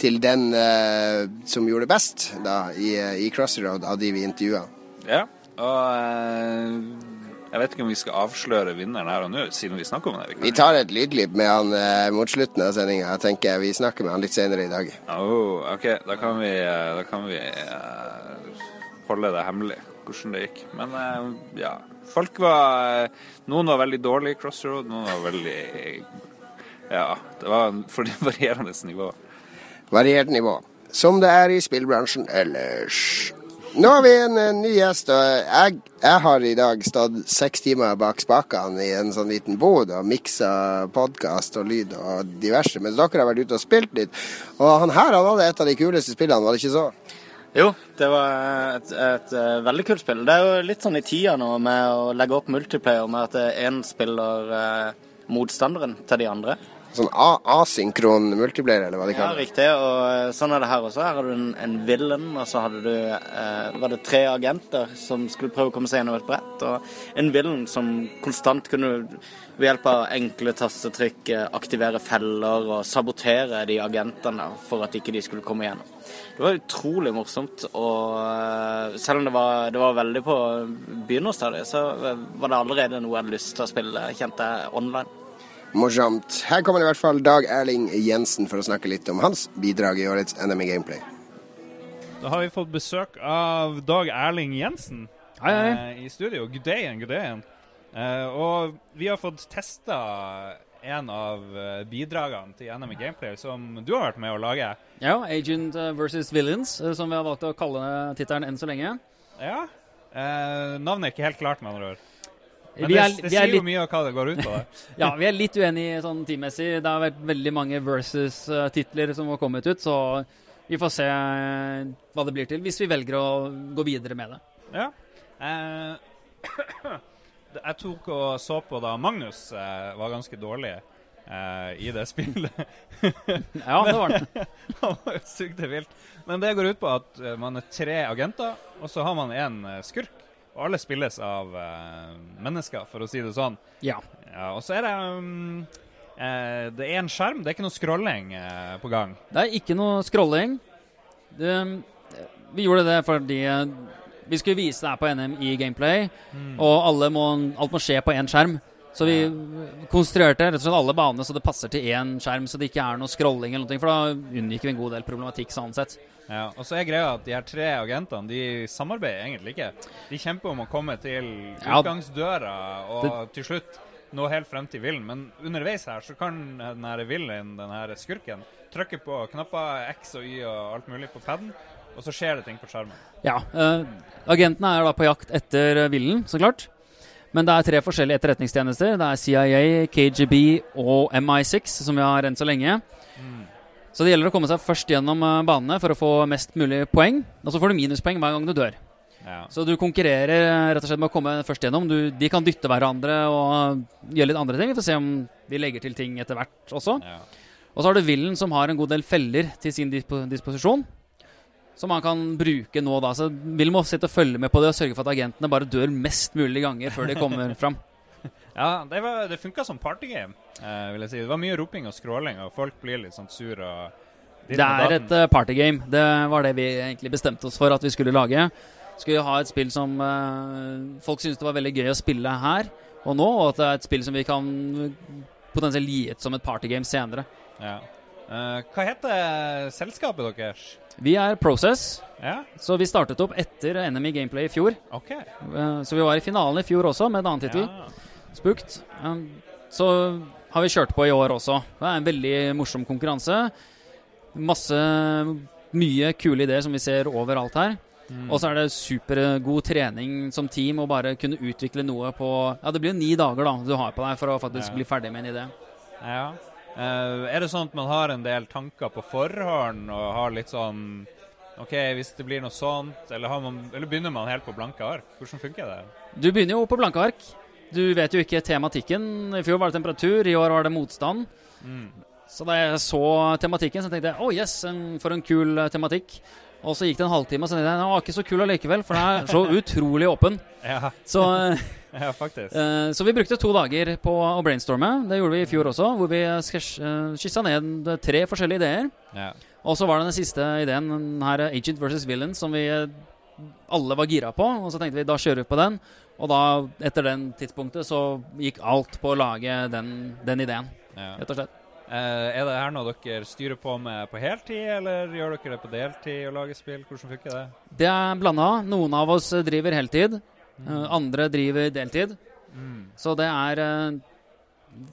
til den eh, som gjorde det best da, i, eh, i Crossroad av de vi intervjua. Ja, og eh, jeg vet ikke om vi skal avsløre vinneren her og nå, siden vi snakker om det. Vi tar et lydklipp med han eh, mot slutten av sendinga. Jeg tenker vi snakker med han litt senere i dag. Oh, OK, da kan vi, eh, da kan vi eh, holde det hemmelig hvordan det gikk. Men eh, ja. Folk var Noen var veldig dårlige i Crossroad, noen var veldig Ja, det var en for varierende nivå. Variert nivå. Som det er i spillbransjen ellers. Nå har vi en, en ny gjest, og jeg, jeg har i dag stått seks timer bak spakene i en sånn liten bod og miksa podkast og lyd og diverse, mens dere har vært ute og spilt litt. Og han her han hadde et av de kuleste spillene, var det ikke så? Jo, det var et, et, eh, veldig kult spill. Det er jo litt sånn i tida nå med å legge opp multiplayer med at én spiller eh, motstanderen til de andre. Sånn asynkron multiplayer, eller hva de Ja, kaller det. riktig. Og eh, sånn er det her også. Her har du en, en villain, og så hadde du eh, var det tre agenter som skulle prøve å komme seg gjennom et brett. Og en villain som konstant kunne ved hjelp av enkle tastetrykk eh, aktivere feller og sabotere de agentene for at ikke de skulle komme gjennom. Det var utrolig morsomt, og eh, selv om det var, det var veldig på begynnerstadiet, så var det allerede noe jeg hadde lyst til å spille, kjente jeg online. Morsomt. Her kommer i hvert fall Dag Erling Jensen for å snakke litt om hans bidrag i årets NM i Gameplay. Da har vi fått besøk av Dag Erling Jensen Hei, hei. eh, i studio. Good day, good day. Eh, og vi har fått testa en av eh, bidragene til NM i Gameplay som du har vært med å lage. Ja, Agent eh, versus Villains, eh, som vi har valgt å kalle tittelen enn så lenge. Ja. Eh, navnet er ikke helt klart, med andre ord. Men det, er- det vi er sier jo mye av hva det går ut på. det. Ja, vi er litt uenige sånn teammessig. Det har vært veldig mange versus-titler som har kommet ut, så vi får se eh, hva det blir til, hvis vi velger å gå videre med det. Ja. Eh, jeg tok og så på da Magnus eh, var ganske dårlig eh, i det spillet. Ja, det var han. han var sykt vilt. Men det går ut på at eh, man er tre agenter, og så har man én eh, skurk. Og alle spilles av uh, mennesker, for å si det sånn. Ja. Ja, og så er det um, uh, Det er en skjerm, det er ikke noe scrolling uh, på gang. Det er ikke noe scrolling. Det, vi gjorde det fordi vi skulle vise det her på NM i gameplay, Mm. og alle må, alt må skje på én skjerm. Så vi konstruerte rett og slett alle banene så det passer til én skjerm, så det ikke er noe scrolling eller noe, for da unngikk vi en god del problematikk sånn sett. Ja, og så er greia at de her tre agentene de samarbeider egentlig ikke. De kjemper om å komme til utgangsdøra og til slutt nå helt frem til villen. Men underveis her så kan den her villen, den her skurken, trykke på knapper X og Y og alt mulig på paden, og så skjer det ting på skjermen. Ja, eh, Agentene er da på jakt etter villen, så klart. Men det er tre forskjellige etterretningstjenester. Det er CIA, KGB og MI6 som vi har enn så lenge. Så det gjelder å komme seg først gjennom eh, banene for å få mest mulig poeng. Og så får du minuspoeng hver gang du dør. Ja. Så du konkurrerer eh, rett og slett med å komme først gjennom. Du, de kan dytte hverandre og gjøre litt andre ting. Vi får se om vi legger til ting etter hvert også. Ja. Og så har du villen som har en god del feller til sin disp disposisjon. Som han kan bruke nå, da. Så vil må sitte og følge med på det og sørge for at agentene bare dør mest mulig ganger før de kommer fram. Ja, det, var- det funka som partygame, eh, vil jeg si. Det var mye roping og skråling, og folk blir litt sånn sur og Det er et uh, partygame. Det var det vi egentlig bestemte oss for at vi skulle lage. Skulle ha et spill som uh, folk syntes det var veldig gøy å spille her og nå, og at det er et spill som vi kan potensielt gi ut som et partygame senere. Ja. Uh, hva heter selskapet deres? Vi er Process, Ja, så vi startet opp etter NM i Gameplay i fjor. OK. Eh, Så vi var i finalen i fjor også, med en annen tittel. Ja. Spooked. Um, så har vi kjørt på i år også. Det er en veldig morsom konkurranse. Masse Mye kule ideer som vi ser overalt her. Mm. Og så er det supergod trening som team å bare kunne utvikle noe på Ja, det blir jo ni dager da du har på deg for å faktisk Ja. bli ferdig med en idé. Ja. Eh, er det sånn at man har en del tanker på forhånd og har litt sånn OK, hvis det blir noe sånt, eller, har man, eller begynner man helt på blanke ark? Hvordan funker det? Du begynner jo på blanke ark. Du vet jo ikke tematikken. I fjor var det temperatur, i år var det motstand. Mm. Så da jeg så tematikken, så tenkte jeg å oh yes, en, for en kul eh, tematikk. Og så gikk det en halvtime, og så tenkte jeg den var ikke så kul allikevel, for den er så utrolig åpen. Ja. Så, eh, ja, faktisk. Uh, så vi brukte to dager på å brainstorme. Det gjorde vi i fjor også, hvor vi eh, skissa ned tre forskjellige ideer. Ja. Og så var det den siste ideen, den her Agent versus Villain, som vi alle var gira på. Og så tenkte vi da kjører vi på den. Og da, etter den tidspunktet, så gikk alt på å lage den, den ideen. Ja. Rett og slett. Uh, er det her noe dere styrer på med på heltid, eller gjør dere det på deltid og lager spill? Hvordan funker det? Det er blanda. Noen av oss driver heltid. Eh, andre driver deltid. Mm. Så det er eh,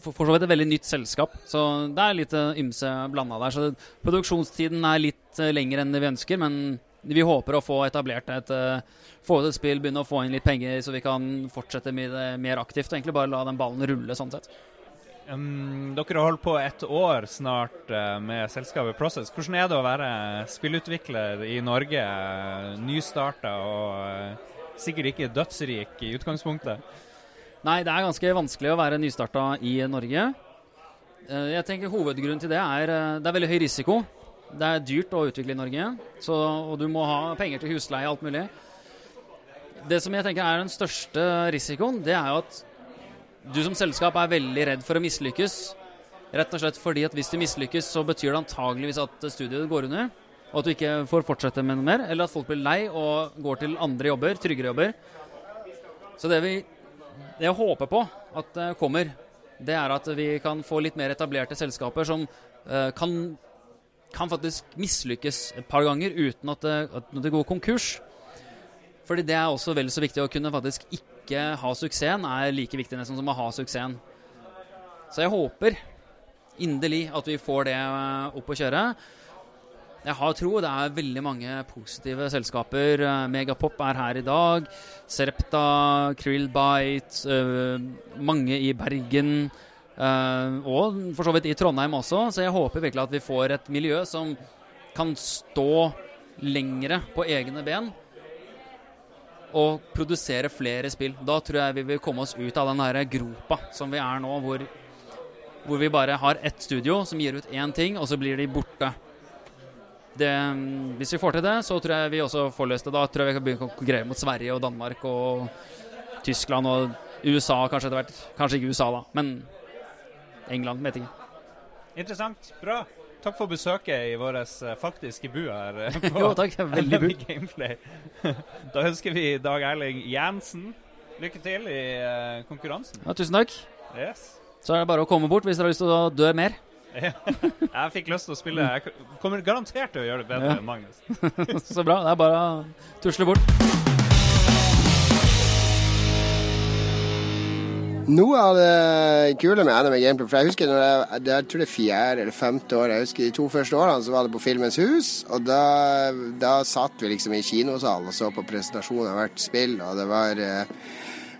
for, så vidt et veldig nytt selskap. Så det er litt eh, ymse blanda der. Så produksjonstiden er litt eh, lengre enn vi ønsker, men vi håper å få etablert et få ut et spill, begynne å få inn litt penger, så vi kan fortsette med det mer aktivt. Og egentlig bare la den ballen rulle sånn sett. Um, dere har holdt på et år snart med selskapet Process. Hvordan er det å være spillutvikler i Norge, uh, nystarta og sikkert ikke dødsrik i utgangspunktet? Nei, det er ganske vanskelig å være nystarta i Norge. Eh, Jeg tenker Hovedgrunnen til det er eh, det er veldig høy risiko. Det er dyrt å utvikle i Norge, så, og du må ha penger til husleie og alt mulig. Det som jeg tenker er den største risikoen, det er jo at du som selskap er veldig redd for å mislykkes. Rett og slett fordi at hvis du mislykkes, så betyr det antageligvis at studioet går under. Og at du ikke får fortsette med noe mer, eller at folk blir lei og går til andre jobber, tryggere jobber. Så det vi det jeg håper på at kommer, det er at vi kan få litt mer etablerte selskaper som uh, kan, kan faktisk mislykkes et par ganger uten at det, at det går konkurs. Fordi det er også vel så viktig å kunne faktisk ikke ha suksessen, er like viktig nesten som å ha suksessen. Så jeg håper inderlig at vi får det eh, opp å kjøre. Jeg har tro. Det er veldig mange positive selskaper. Eh, Megapop er her i dag. Serpta, Krillbite, eh, mange i Bergen. eh, og for så vidt i Trondheim også. Så jeg håper virkelig at vi får et miljø som kan stå lengre på egne ben og produsere flere spill. Da tror jeg vi vil komme oss ut av den her gropa som vi er nå, hvor, hvor vi bare har ett studio som gir ut én ting, og så blir de borte. Det, hvis vi får til det, så tror jeg vi også får løst det. Da tror jeg vi kan begynne å konkurrere mot Sverige og Danmark og Tyskland og USA kanskje etter hvert. Kanskje ikke USA, da, men England, vet ikke. Interessant. Bra. Takk for besøket i vår eh, faktiske bu her. eh, på Jo, takk. Veldig bu. Gameplay. da ønsker vi Dag Erling Jensen lykke til i eh, konkurransen. Ja, tusen takk. Yes. Så er det bare å komme bort hvis dere har lyst til å dø mer. Ja. Jeg fikk lyst til å spille. Jeg kommer garantert til å gjøre det bedre Ja. enn Magnus. Så bra. Det er bare å tusle bort. Noe av det kule med NM Gameplay For jeg husker når jeg, jeg tror det er fjerde eller femte år Jeg husker De to første årene så var det på Filmens hus. Og da, da satt vi liksom i kinosalen og så på presentasjon av hvert spill, og det var eh,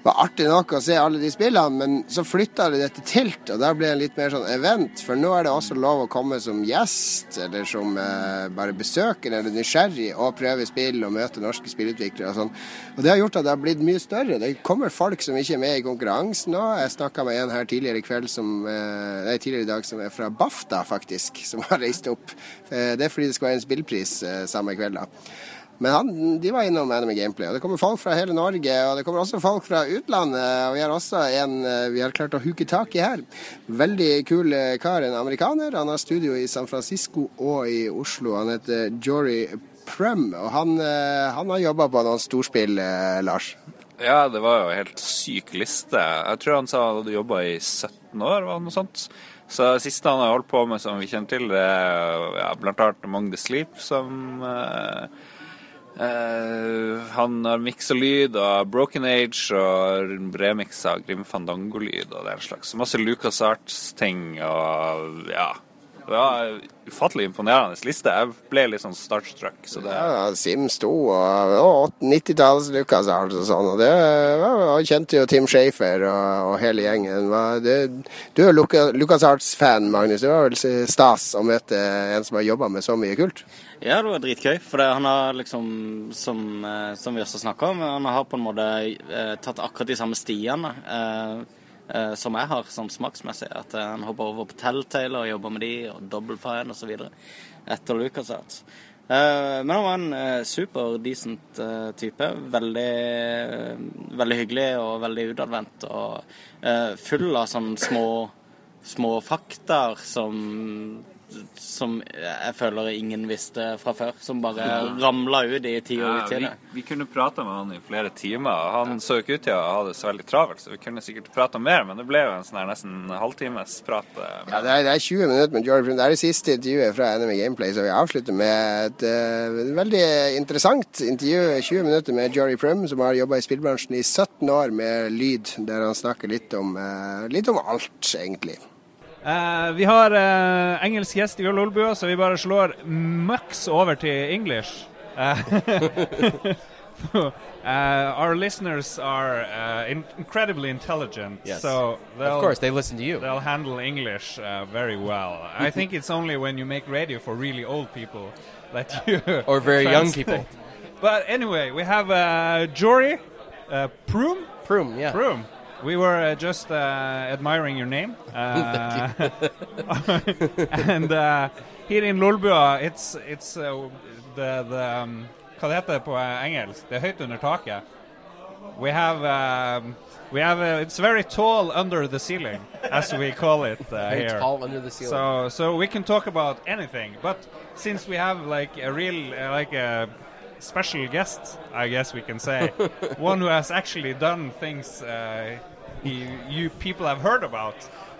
var artig nok å se alle de spillene, men så flytta de det til Tilt, og da ble det litt mer sånn event. For nå er det også lov å komme som gjest, eller som eh, bare besøker eller nysgjerrig, og prøve spill og møte norske spillutviklere og sånn. Og det har gjort at det har blitt mye større. Det kommer folk som ikke er med i konkurransen nå. Jeg snakka med en her tidligere i kveld som eh, Nei, tidligere i dag som er fra BAFTA, faktisk, som har reist opp. Eh, Det er fordi det skal være en spillpris eh, samme kveld, da. Men han, de var innom NM Gameplay, og det kommer folk fra hele Norge. Og det kommer også folk fra utlandet, og vi har også en eh, vi har klart å huke tak i her. Veldig kul eh, kar, en amerikaner. Han har studio i San Francisco og i Oslo. Han heter Jory Prum, og han, eh, han har jobba på noen storspill, Lars. Ja, det var jo en helt syk liste. Jeg tror han sa han hadde jobba i 17 år, var det noe sånt. Så det siste han har holdt på med som vi kjenner til, det er ja, Among the Sleep, som eh, eh, Han har miksa lyd av Broken Age og remiksa Grim Fandango-lyd og den slags. Masse Lucas Arts-ting og ja. Det var ufattelig imponerende liste. Jeg ble litt sånn startstruck. Så det Ja, Sims 2 og, og 90-talls Lucas og sånn. Og det var, jeg kjente jo Tim Shafer og, og hele gjengen. Det, du er Luca- Lucas Arts-fan, Magnus. Det var vel stas å møte en som har jobba med så mye kult? Ja, det var dritgøy. For det, han har liksom, som, eh, som vi også snakka om, han har på en måte eh, tatt akkurat de samme stiene eh, som jeg har, sånn smaksmessig. At eh, han hopper over på Telltale og jobber med de, og Double Fine osv. etter LucasArts. Eh, men han var en eh, super decent eh, type. Veldig, eh, veldig hyggelig og veldig utadvendt. Og eh, full av sånne små, små faktaer som som jeg føler ingen visste fra før, som bare ramla ut i ti år Ja, ut vi, vi kunne prata med han i flere timer. Han så ikke ut til å ha det så veldig travelt, så vi kunne sikkert prata mer, men det ble jo en sånn her nesten halvtimes prat. eh, Ja, det er, det er 20 minutter med Jordan Prim. Det er det siste intervjuet fra NM Gameplay, så vi avslutter med et uh, veldig interessant intervju. 20 minutter med Jory Prim, som har jobba i spillbransjen i 17 år med lyd, der han snakker litt om, uh, litt om alt, egentlig. Eh, vi har eh, engelsk gjest i Lolbua, så vi bare slår maks over til English. Uh, our listeners are uh, in- incredibly intelligent, Yes. so Of course, they listen to you. They'll handle English uh, very well. I think it's only when you make radio for really old people that you Or very young people. But anyway, we have uh, Jory uh, Proom. Proom, yeah. Proom. We were uh, just uh, admiring your name. Uh, and uh, here in Lolbua, it's, it's uh, the, the um, Hva det heter på uh, engelsk? Det er høyt under taket. We have um, we have uh, it's very tall under the ceiling, as we call it uh, Very here. tall under the ceiling. So so we can talk about anything, but since we have like a real uh, like a special guest, I guess we can say, one who has actually done things uh, he, you people have heard about.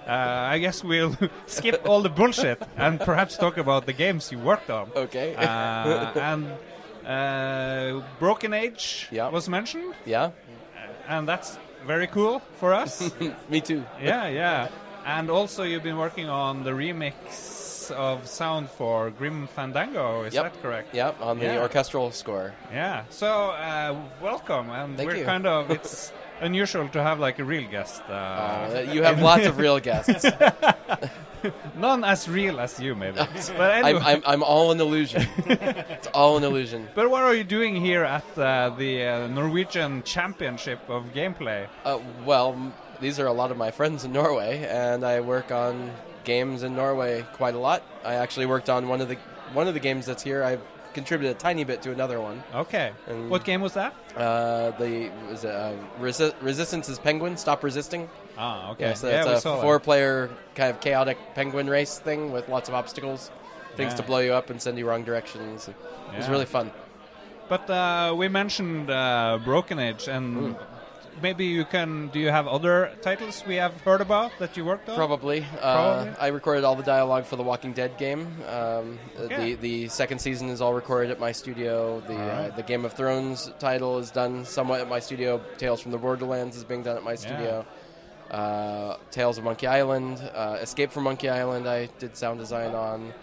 Uh, I guess we'll skip all the bullshit and perhaps talk about the games you worked on. Okay. Uh, and uh, Broken Age Yeah. was mentioned. Yeah. And that's very cool for us. Me too. yeah, yeah. And also, you've been working on the remix of sound for Grim Fandango. Is Yep. that correct? Yep, on the Yeah. orchestral score. Yeah. So, uh, welcome. And Thank we're you. kind of it's unusual to have like a real guest. Uh, Uh, you have lots of real guests. None as real as you, maybe. but I'm. I'm, I'm all an illusion. it's all an illusion. But what are you doing here at uh, the uh, Norwegian Championship of Gameplay? Uh, well, m- these are a lot of my friends in Norway, and I work on games in Norway quite a lot. I actually worked on one of the one of the games that's here. I've contributed a tiny bit to another one. Okay. And- what game was that? Uh, the was it, uh, Resi- Resistance is Penguin. Stop resisting. Ah, okay. Yeah, so Yeah, it's a four-player kind of chaotic penguin race thing with lots of obstacles, things Yeah. to blow you up and send you wrong directions. It was really fun. But uh, we mentioned uh, Broken Age, and maybe you can. Do you have other titles we have heard about that you worked on? Probably. Uh, Probably. I recorded all the dialogue for the Walking Dead game. Um, Okay. The the second season is all recorded at my studio. The Alright. uh, the Game of Thrones title is done somewhat at my studio. Tales from the Borderlands is being done at my studio. Uh, Tales of Monkey Island, uh, Escape from Monkey Island. I did sound design on.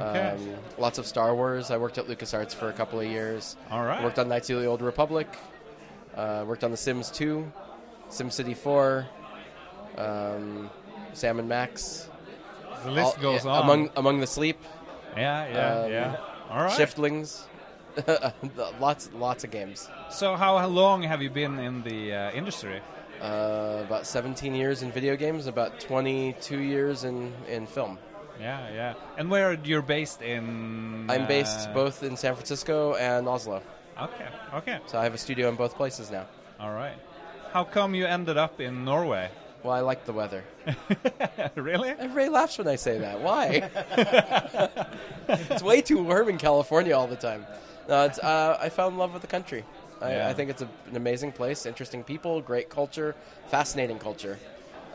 Okay. Um, lots of Star Wars. I worked at LucasArts for a couple of years. All right. Worked on Knights of the Old Republic. Uh, worked on The Sims 2, SimCity 4, um, Sam and Max. The list goes yeah, on. Among Among the Sleep. Yeah, yeah, um, yeah. All right. Shiftlings. lots, lots of games. So, how long have you been in the uh, industry? Uh, about 17 years in video games, about 22 years in, in film. Yeah, yeah. And where you're based in? I'm based uh, both in San Francisco and Oslo. Okay, okay. So I have a studio in both places now. All right. How come you ended up in Norway? Well, I like the weather. really? Everybody laughs when I say that. Why? it's way too warm in California all the time. No, it's, uh, I fell in love with the country. I, Yeah. I think it's a, an amazing place, interesting people, great culture, fascinating culture.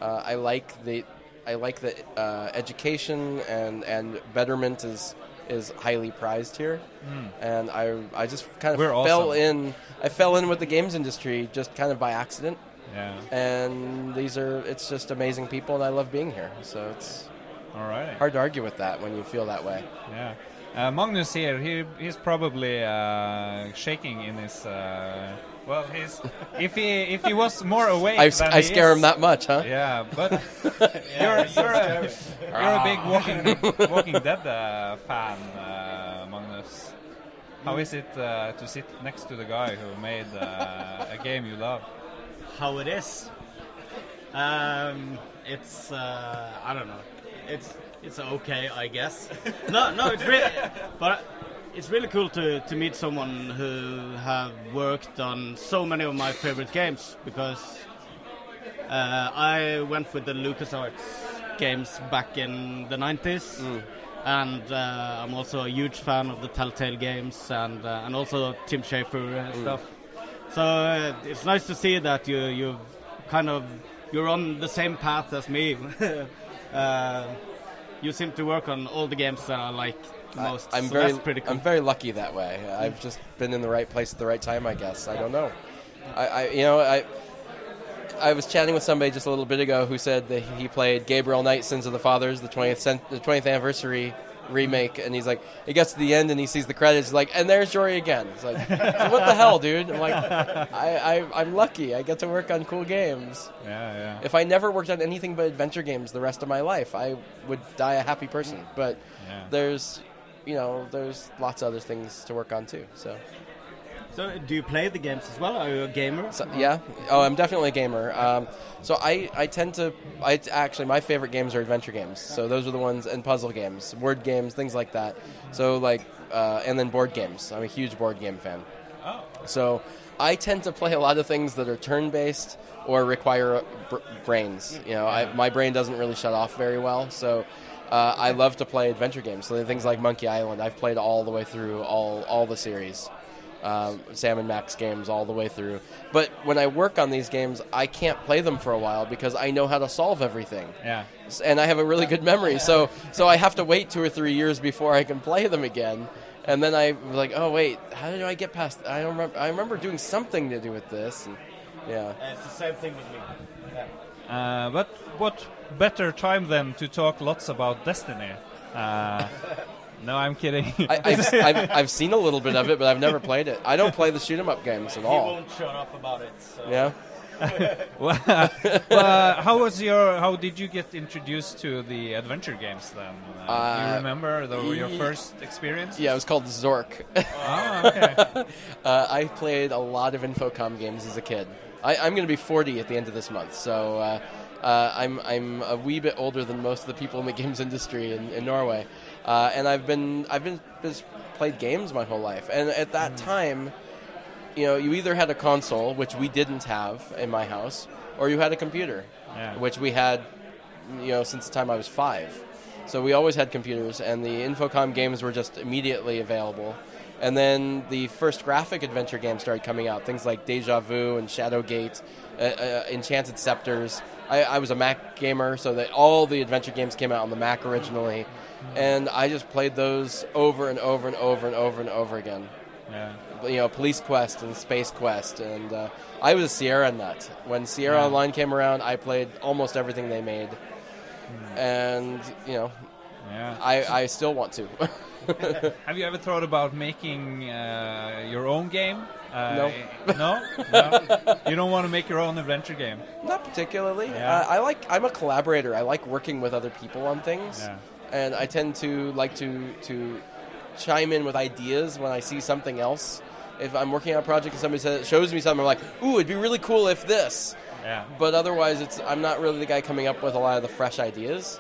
Uh, I like the I like the uh, education and, and betterment is is highly prized here, Mm. and I I just kind of We're fell awesome. in I fell in with the games industry just kind of by accident. Yeah. And these are it's just amazing people, and I love being here. So it's All right. Hard to argue with that when you feel that way. Yeah. Uh, Magnus here, he, he's probably uh, shaking in his. Uh, well, he's if he if he was more awake. I, I scare is- him that much, huh? Yeah, but you're you're a, you're a big Walking Walking Dead uh, fan, uh, Magnus. How is it uh, to sit next to the guy who made uh, a game you love? How it is? Um, it's uh, I don't know. It's it's okay, I guess. no, no, it's really, but it's really cool to to meet someone who have worked on so many of my favorite games because uh, I went with the LucasArts games back in the 90s. And uh, I'm also a huge fan of the Telltale games and uh, and also Tim Schafer and Mm. stuff. So uh, it's nice to see that you you kind of you're on the same path as me. uh, you seem to work on all the games that I like the I- most. I'm so very, that's pretty cool. I'm very lucky that way. I've just been in the right place at the right time, I guess. I don't know. I, I you know, I, I was chatting with somebody just a little bit ago who said that he played Gabriel Knight, Sins of the Fathers, the 20th, cent- the 20th anniversary remake, and he's like, he gets to the end and he sees the credits, he's like, and there's Jory again. It's like, what the hell, dude? I'm like, I, I, I'm lucky. I get to work on cool games. Yeah, yeah. If I never worked on anything but adventure games the rest of my life, I would die a happy person. But Yeah. there's, you know, there's lots of other things to work on too. So, So, do you play the games as well? Are you a gamer? so yeah. Oh, I'm definitely a gamer. Um, so I, I tend to, I actually my favorite games are adventure games. So those are the ones and puzzle games, word games, things like that. So like, uh, and then board games. I'm a huge board game fan. Oh. So I tend to play a lot of things that are turn based or require br- brains. You know, I, my brain doesn't really shut off very well. So uh, I love to play adventure games. So things like Monkey Island, I've played all the way through all all the series. Um, Sam and Max games all the way through. But when I work on these games, I can't play them for a while because I know how to solve everything Yeah. And I have a really good memory. So so I have to wait two or three years before I can play them again. And then I was like, oh wait, how did I get past? I don't remember. I remember doing something to do with this. And, yeah. It's the same thing with me. Uh, but what better time than to talk lots about Destiny? Uh, no, I'm kidding. I, I've, I've, I've seen a little bit of it, but I've never played it. I don't play the shoot 'em up games at He all. won't shut up about it. So. Yeah. well, uh, how was your? How did you get introduced to the adventure games then? Uh, do Uh, you remember the, your first experience? Yeah, it was called Zork. Oh, okay. uh, I played a lot of Infocom games as a kid. I, I'm going to be 40 at the end of this month, so uh, uh, I'm I'm a wee bit older than most of the people in the games industry in, in Norway, uh, and I've been I've been just played games my whole life, and at that time, you know, you either had a console, which we didn't have in my house, or you had a computer, Yeah. which we had, you know, since the time I was five. So we always had computers, and the Infocom games were just immediately available. And then the first graphic adventure games started coming out, things like Deja Vu and Shadowgate, uh, uh, Enchanted Scepters. I, I was a Mac gamer, so that all the adventure games came out on the Mac originally, and I just played those over and over and over and over and over again Yeah. you know, Police Quest and Space Quest, and uh, I was a Sierra nut. When Sierra Yeah. Online came around, I played almost everything they made, and you know, Yeah. I, I still want to. Have you ever thought about making uh, your own game? Uh, No. no, no. You don't want to make your own adventure game. Not particularly. Yeah. Uh, I like. I'm a collaborator. I like working with other people on things, Yeah. and I tend to like to to chime in with ideas when I see something else. If I'm working on a project and somebody says, shows me something, I'm like, "Ooh, it'd be really cool if this." Yeah. But otherwise, it's I'm not really the guy coming up with a lot of the fresh ideas.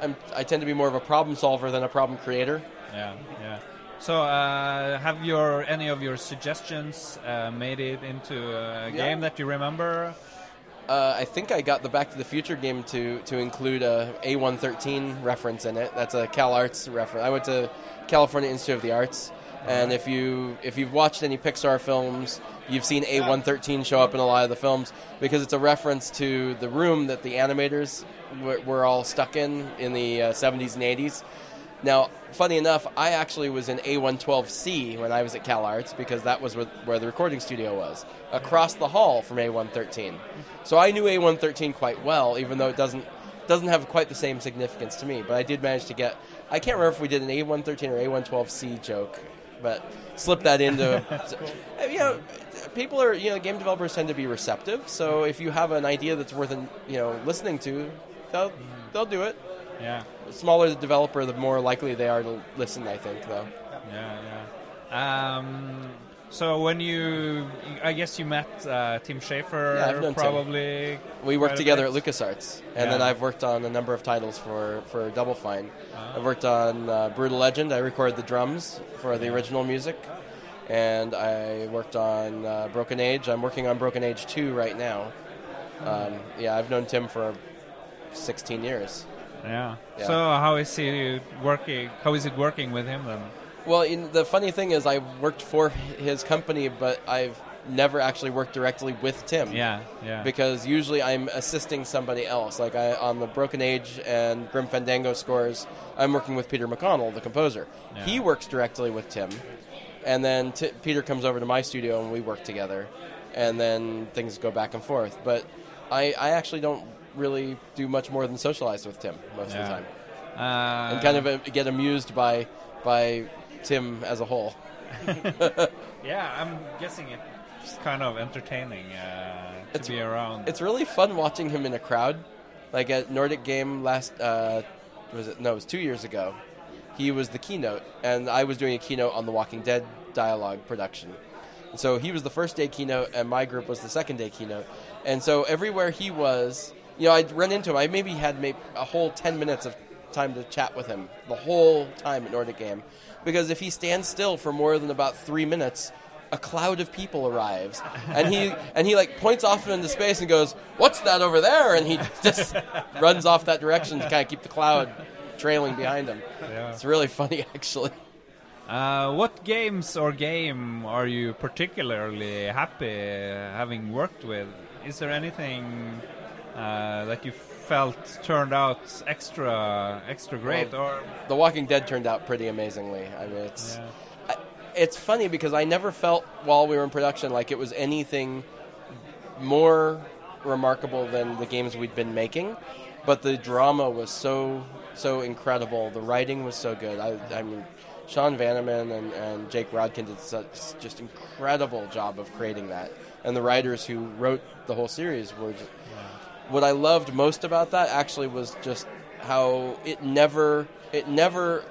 I'm, I tend to be more of a problem solver than a problem creator. Yeah, yeah. So, uh, have your any of your suggestions uh, made it into a Yeah. game that you remember? Uh, I think I got the Back to the Future game to to include a A113 reference in it. That's a Cal Arts reference. I went to California Institute of the Arts, and if you if you've watched any Pixar films, you've seen A113 show up in a lot of the films because it's a reference to the room that the animators were, were all stuck in in the uh, 70s and 80s. Now, funny enough, I actually was in A112C when I was at Cal Arts because that was where, where the recording studio was, across the hall from A113. So I knew A113 quite well, even though it doesn't doesn't have quite the same significance to me. But I did manage to get. I can't remember if we did an A113 or A112C joke, but slip that into. so, you know, people are you know game developers tend to be receptive. So if you have an idea that's worth you know listening to, they'll they'll do it. Yeah. The smaller the developer, the more likely they are to listen. I think, though. Yeah, yeah. Um, so when you, I guess you met uh, Tim Schafer Yeah, I've Tim. probably. We worked together at. LucasArts, and then I've worked on a number of titles for, for Double Fine. Ah. I've worked on uh, Brutal Legend. I recorded the drums for the original music, and I worked on uh, Broken Age. I'm working on Broken Age 2 right now. Um, yeah, I've known Tim for 16 years. Yeah. Yeah. So how is he working? How is it working with him then? Well, in, the funny thing is, I worked for his company, but I've never actually worked directly with Tim. Yeah, yeah. Because usually I'm assisting somebody else. Like I, on the Broken Age and Grim Fandango scores, I'm working with Peter McConnell, the composer. Yeah. He works directly with Tim, and then t- Peter comes over to my studio and we work together, and then things go back and forth. But I, I actually don't really do much more than socialize with Tim most of the time, Uh, and kind of uh, get amused by by Tim as a whole. yeah, I'm guessing it's kind of entertaining uh, to be around. It's really fun watching him in a crowd. Like at Nordic Game last, uh, was it? No, it was two years ago. He was the keynote, and I was doing a keynote on the Walking Dead dialogue production. And so he was the first day keynote, and my group was the second day keynote. And so everywhere he was, you know, I'd run into him. I maybe had maybe a whole ten minutes of time to chat with him the whole time at Nordic Game, because if he stands still for more than about three minutes, a cloud of people arrives, and he and he like points off into space and goes, "What's that over there?" And he just runs off that direction to kind of keep the cloud trailing behind him. Yeah. It's really funny, actually. Uh, what games or game are you particularly happy having worked with? Is there anything uh, that you felt turned out extra extra great, Well, or The Walking Dead turned out pretty amazingly. I mean, it's I, it's funny because I never felt while we were in production like it was anything more remarkable than the games we'd been making, but the drama was so so incredible. The writing was so good. I, I mean, Sean Vanneman and, and Jake Rodkin did such just incredible job of creating that, and the writers who wrote the whole series were. Just, what I loved most about that actually was just how it never it never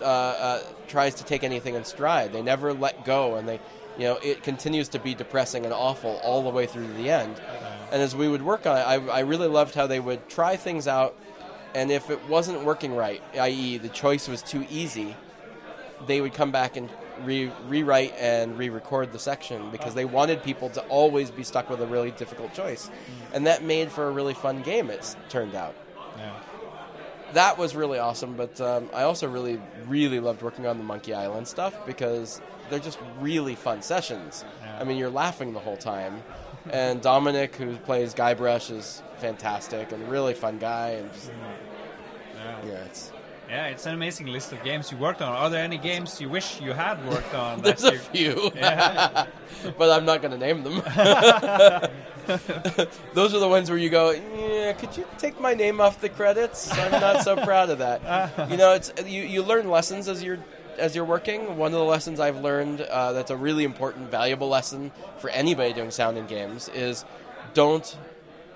uh, uh, tries to take anything in stride. They never let go, and they, you know, it continues to be depressing and awful all the way through to the end. And as we would work on it, I, I really loved how they would try things out, and if it wasn't working right, i.e., the choice was too easy, they would come back and re- rewrite and re-record the section because they wanted people to always be stuck with a really difficult choice, and that made for a really fun game. It turned out yeah. that was really awesome. But um, I also really, really loved working on the Monkey Island stuff because they're just really fun sessions. I mean, you're laughing the whole time. And Dominic, who plays Guybrush, is fantastic and really fun guy. And just, Yeah. yeah, it's Yeah, it's an amazing list of games you worked on. Are there any games you wish you had worked on? there's a few, Yeah. but I'm not going to name them. Those are the ones where you go, yeah, could you take my name off the credits? I'm not so proud of that. You know, it's you, you learn lessons as you're as you're working. One of the lessons I've learned uh, that's a really important, valuable lesson for anybody doing sound in games is don't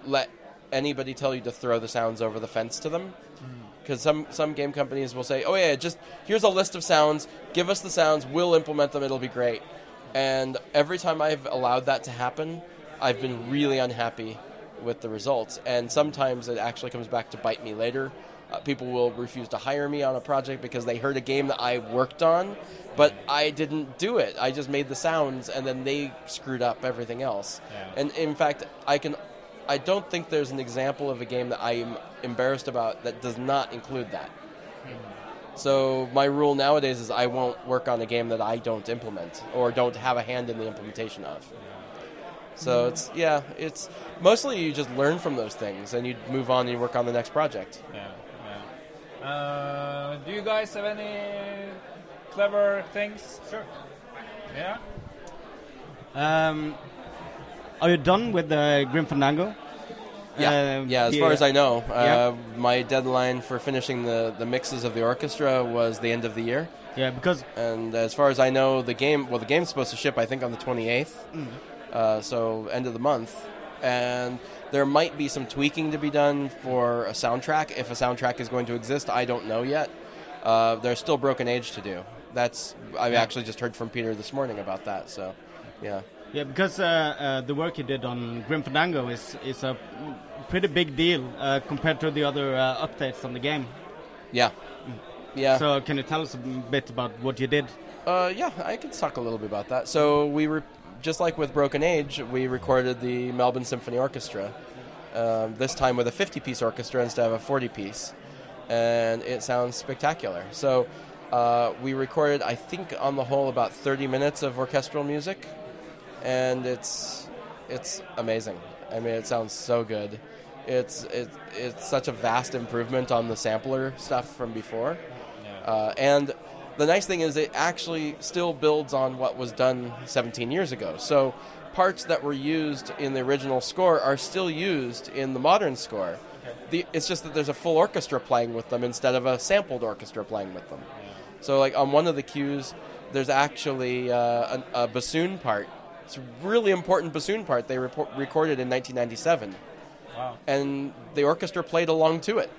let anybody tell you to throw the sounds over the fence to them. Because some, some game companies will say, oh, yeah, just here's a list of sounds, give us the sounds, we'll implement them, it'll be great. And every time I've allowed that to happen, I've been really unhappy with the results. And sometimes it actually comes back to bite me later. Uh, people will refuse to hire me on a project because they heard a game that I worked on, but I didn't do it. I just made the sounds, and then they screwed up everything else. And in fact, I can. I don't think there's an example of a game that I'm embarrassed about that does not include that. So my rule nowadays is I won't work on a game that I don't implement or don't have a hand in the implementation of. So it's yeah, it's mostly you just learn from those things and you move on and you work on the next project. Yeah, yeah. Uh, do you guys have any clever things? Sure. Yeah. Um, are you done with the Grim Fandango? Yeah, Uh, yeah. As the- far as I know, uh, Yeah. my deadline for finishing the, the mixes of the orchestra was the end of the year. Yeah, because and as far as I know, the game well, the game's supposed to ship I think on the 28th, Mm. uh, so end of the month, and there might be some tweaking to be done for a soundtrack. If a soundtrack is going to exist, I don't know yet. Uh, there's still Broken Age to do. That's I Yeah. actually just heard from Peter this morning about that. So, yeah. Yeah, because uh, uh, the work you did on Grim Fandango is is a pretty big deal uh, compared to the other uh, updates on the game. Yeah. Yeah. So can you tell us a bit about what you did? Uh, yeah, I can talk a little bit about that. So we were just like with Broken Age, we recorded the Melbourne Symphony Orchestra. Um, this time with a 50-piece orchestra instead of a 40-piece, and it sounds spectacular. So uh, we recorded, I think, on the whole, about 30 minutes of orchestral music, and it's it's amazing. I mean, it sounds so good. It's it, it's such a vast improvement on the sampler stuff from before, uh, and the nice thing is it actually still builds on what was done 17 years ago. So parts that were used in the original score are still used in the modern score. The, it's just that there's a full orchestra playing with them instead of a sampled orchestra playing with them. So, like on one of the cues, there's actually uh, a, a bassoon part. It's a really important bassoon part they report, recorded in 1997, Wow. and the orchestra played along to it.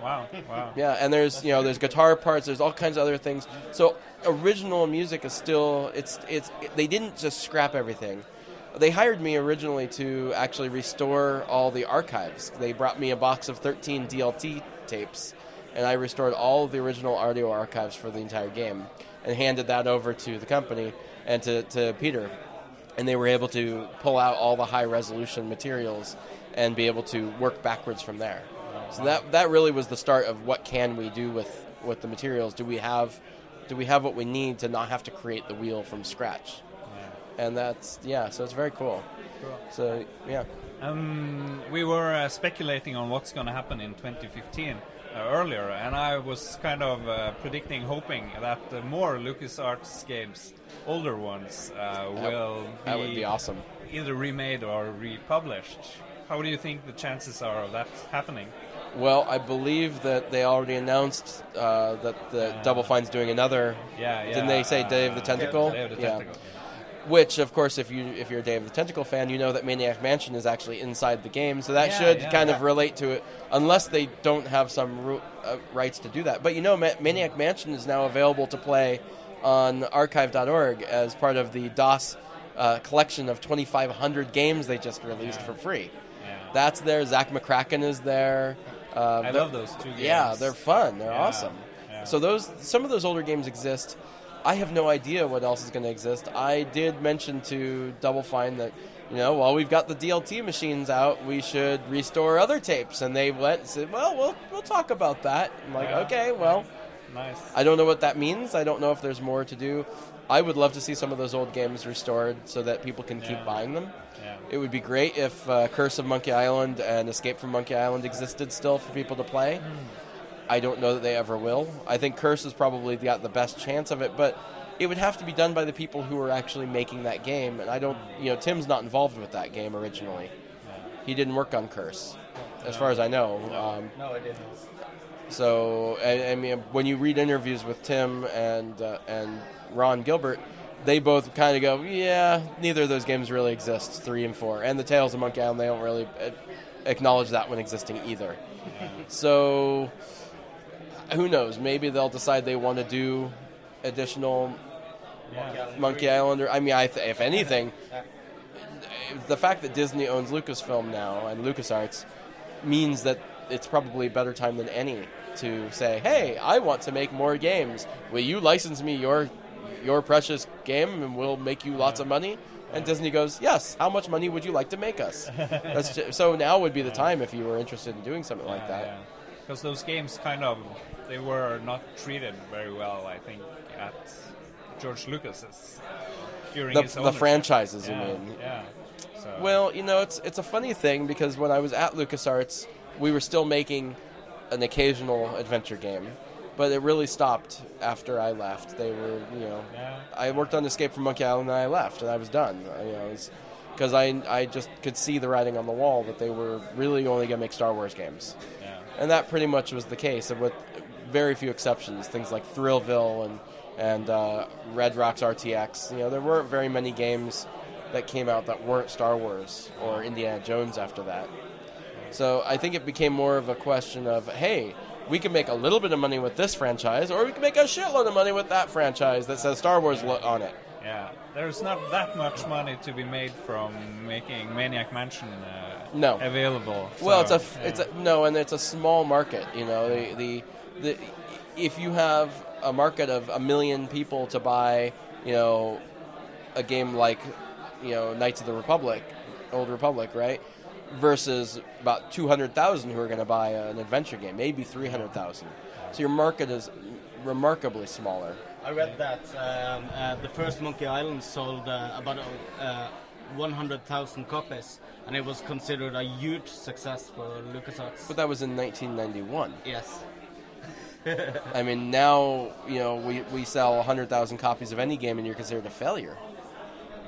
Wow. Wow. Yeah, and there's you know there's guitar parts, there's all kinds of other things. So original music is still it's it's they didn't just scrap everything. They hired me originally to actually restore all the archives. They brought me a box of 13 DLT tapes, and I restored all of the original audio archives for the entire game, and handed that over to the company and to, to Peter, and they were able to pull out all the high resolution materials and be able to work backwards from there. So that that really was the start of what can we do with with the materials? Do we have do we have what we need to not have to create the wheel from scratch? And that's yeah, so it's very cool. So yeah. Um, we were uh, speculating on what's going to happen in 2015 uh, earlier, and I was kind of uh, predicting, hoping that uh, more LucasArts games, older ones, uh, will be that would be awesome. either remade or republished. How do you think the chances are of that happening? Well, I believe that they already announced uh, that the Double Fine's doing another. Yeah, yeah, Didn't they say Day of the Tentacle? Day of the yeah. Which, of course, if you if you're a Day of the Tentacle fan, you know that Maniac Mansion is actually inside the game, so that Yeah, should yeah. kind of relate to it, unless they don't have some ru- uh, rights to do that. But you know, Ma- Maniac Mansion is now available to play on Archive.org as part of the DOS uh, collection of 2,500 games they just released for free. That's there. Zach McCracken is there. Uh, I love those two Yeah, they're fun. They're Yeah, awesome. yeah. So those some of those older games exist. I have no idea what else is going to exist. I did mention to Double Fine that you know while we've got the DLT machines out, we should restore other tapes, and they went and said, "Well, we'll we'll talk about that." I'm like, Yeah. "Okay, well." Nice. I don't know what that means. I don't know if there's more to do. I would love to see some of those old games restored so that people can keep buying them. Yeah. It would be great if uh, Curse of Monkey Island and Escape from Monkey Island existed still for people to play. Hmm. I don't know that they ever will. I think Curse has probably got the best chance of it, but it would have to be done by the people who are actually making that game. And I don't, you know, Tim's not involved with that game originally. He didn't work on Curse, as far as I know. Um, No, I didn't. so, I, I mean, when you read interviews with Tim and uh, and Ron Gilbert, they both kind of go, "Yeah, neither of those games really exist, three and four, and the Tales of Monkey Island. They don't really uh, acknowledge that one existing either." So, who knows? Maybe they'll decide they want to do additional Monkey Island. Or, I mean, I th- if anything, the fact that Disney owns Lucasfilm now and LucasArts means that it's probably a better time than any to say, "Hey, I want to make more games. Will you license me your your precious game, and we'll make you lots of money?" And Disney goes, "Yes. How much money would you like to make us?" That's ju- so now would be the time if you were interested in doing something like that. Because those games kind of they were not treated very well, I think, at George Lucas's during The, his the ownership. franchises, yeah, you mean? Yeah. So, Well, you know, it's it's a funny thing because when I was at LucasArts, we were still making an occasional adventure game, but it really stopped after I left. They were, you know, Yeah. I worked on Escape from Monkey Island and I left, and I was done. I, you know, because I I just could see the writing on the wall that they were really only going to make Star Wars games, and that pretty much was the case, with very few exceptions. Things like Thrillville and and uh, Red Rocks RTX. You know, there weren't very many games that came out that weren't Star Wars or Indiana Jones after that. So I think it became more of a question of, hey, we can make a little bit of money with this franchise, or we can make a shitload of money with that franchise that says Star Wars lo- on it. Yeah, there's not that much money to be made from making Maniac Mansion uh, No. available. Well, it's a a f it's a no, and it's a small market. You know, the, the the if you have a market of a million people to buy, you know, a game like you know Knights of the Republic, Old Republic, right? Versus about two hundred thousand who are going to buy an adventure game, maybe three hundred thousand. So your market is remarkably smaller. I read that um, uh, the first Monkey Island sold uh, about uh, 100,000 copies, and it was considered a huge success for LucasArts. But that was in 1991. Yes. I mean, now you know we, we sell 100,000 copies of any game, and you're considered a failure.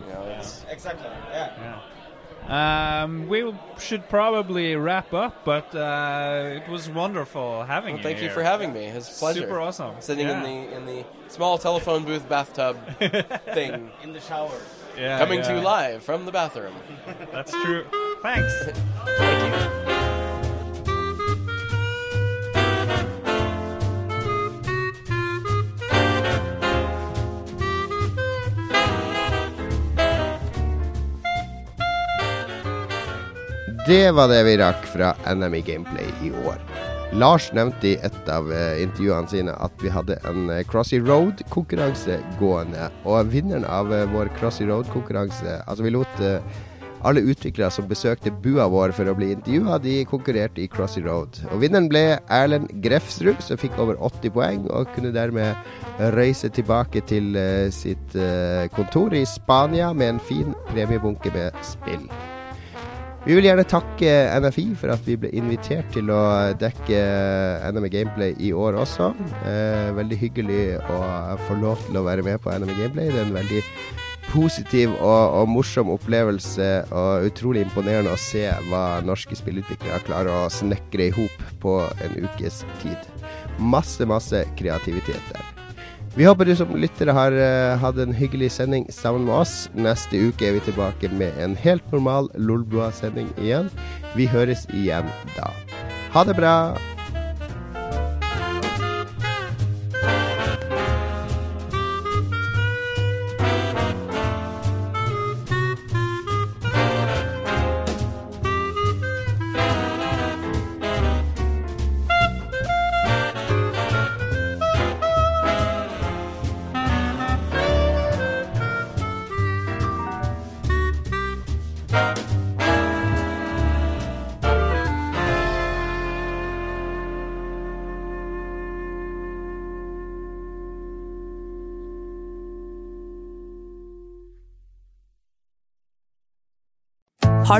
You know, it's Exactly. Yeah. Um, we should probably wrap up, but uh, it was wonderful having Well, you thank you for having me. It's a pleasure. Super awesome. Sitting Yeah. in the in the small telephone booth bathtub thing. In the shower. Yeah, Coming to you live from the bathroom. That's true. Thanks. Thank you. Det var det vi rakk fra NMI Gameplay i år. Lars nevnte i et av eh, intervjuene sine at vi hadde en eh, Crossy Road-konkurranse gående. Og vinneren av eh, vår Crossy Road-konkurranse Altså, vi lot alle utviklere som besøkte bua vår for å bli intervjua, de konkurrerte i Crossy Road. Og vinneren ble Erlend Grefsrud, som fikk over 80 poeng, og kunne dermed reise tilbake til sitt kontor i Spania med en fin premiebunke med spill. Vi vil gjerne takke NFI for at vi ble invitert til å dekke NME Gameplay i år også. Eh, veldig hyggelig å få lov til å være med på NME Gameplay. Det er en veldig positiv og, og morsom opplevelse, og utrolig imponerende å se hva norske spillutviklere klarer å snekre i hop på en ukes tid. Masse, masse kreativitet der. Vi håper du som lyttere har uh, hatt en hyggelig sending sammen med oss. Neste uke er vi tilbake med en helt normal Lolbua-sending igjen. Vi høres igjen da. Ha det bra!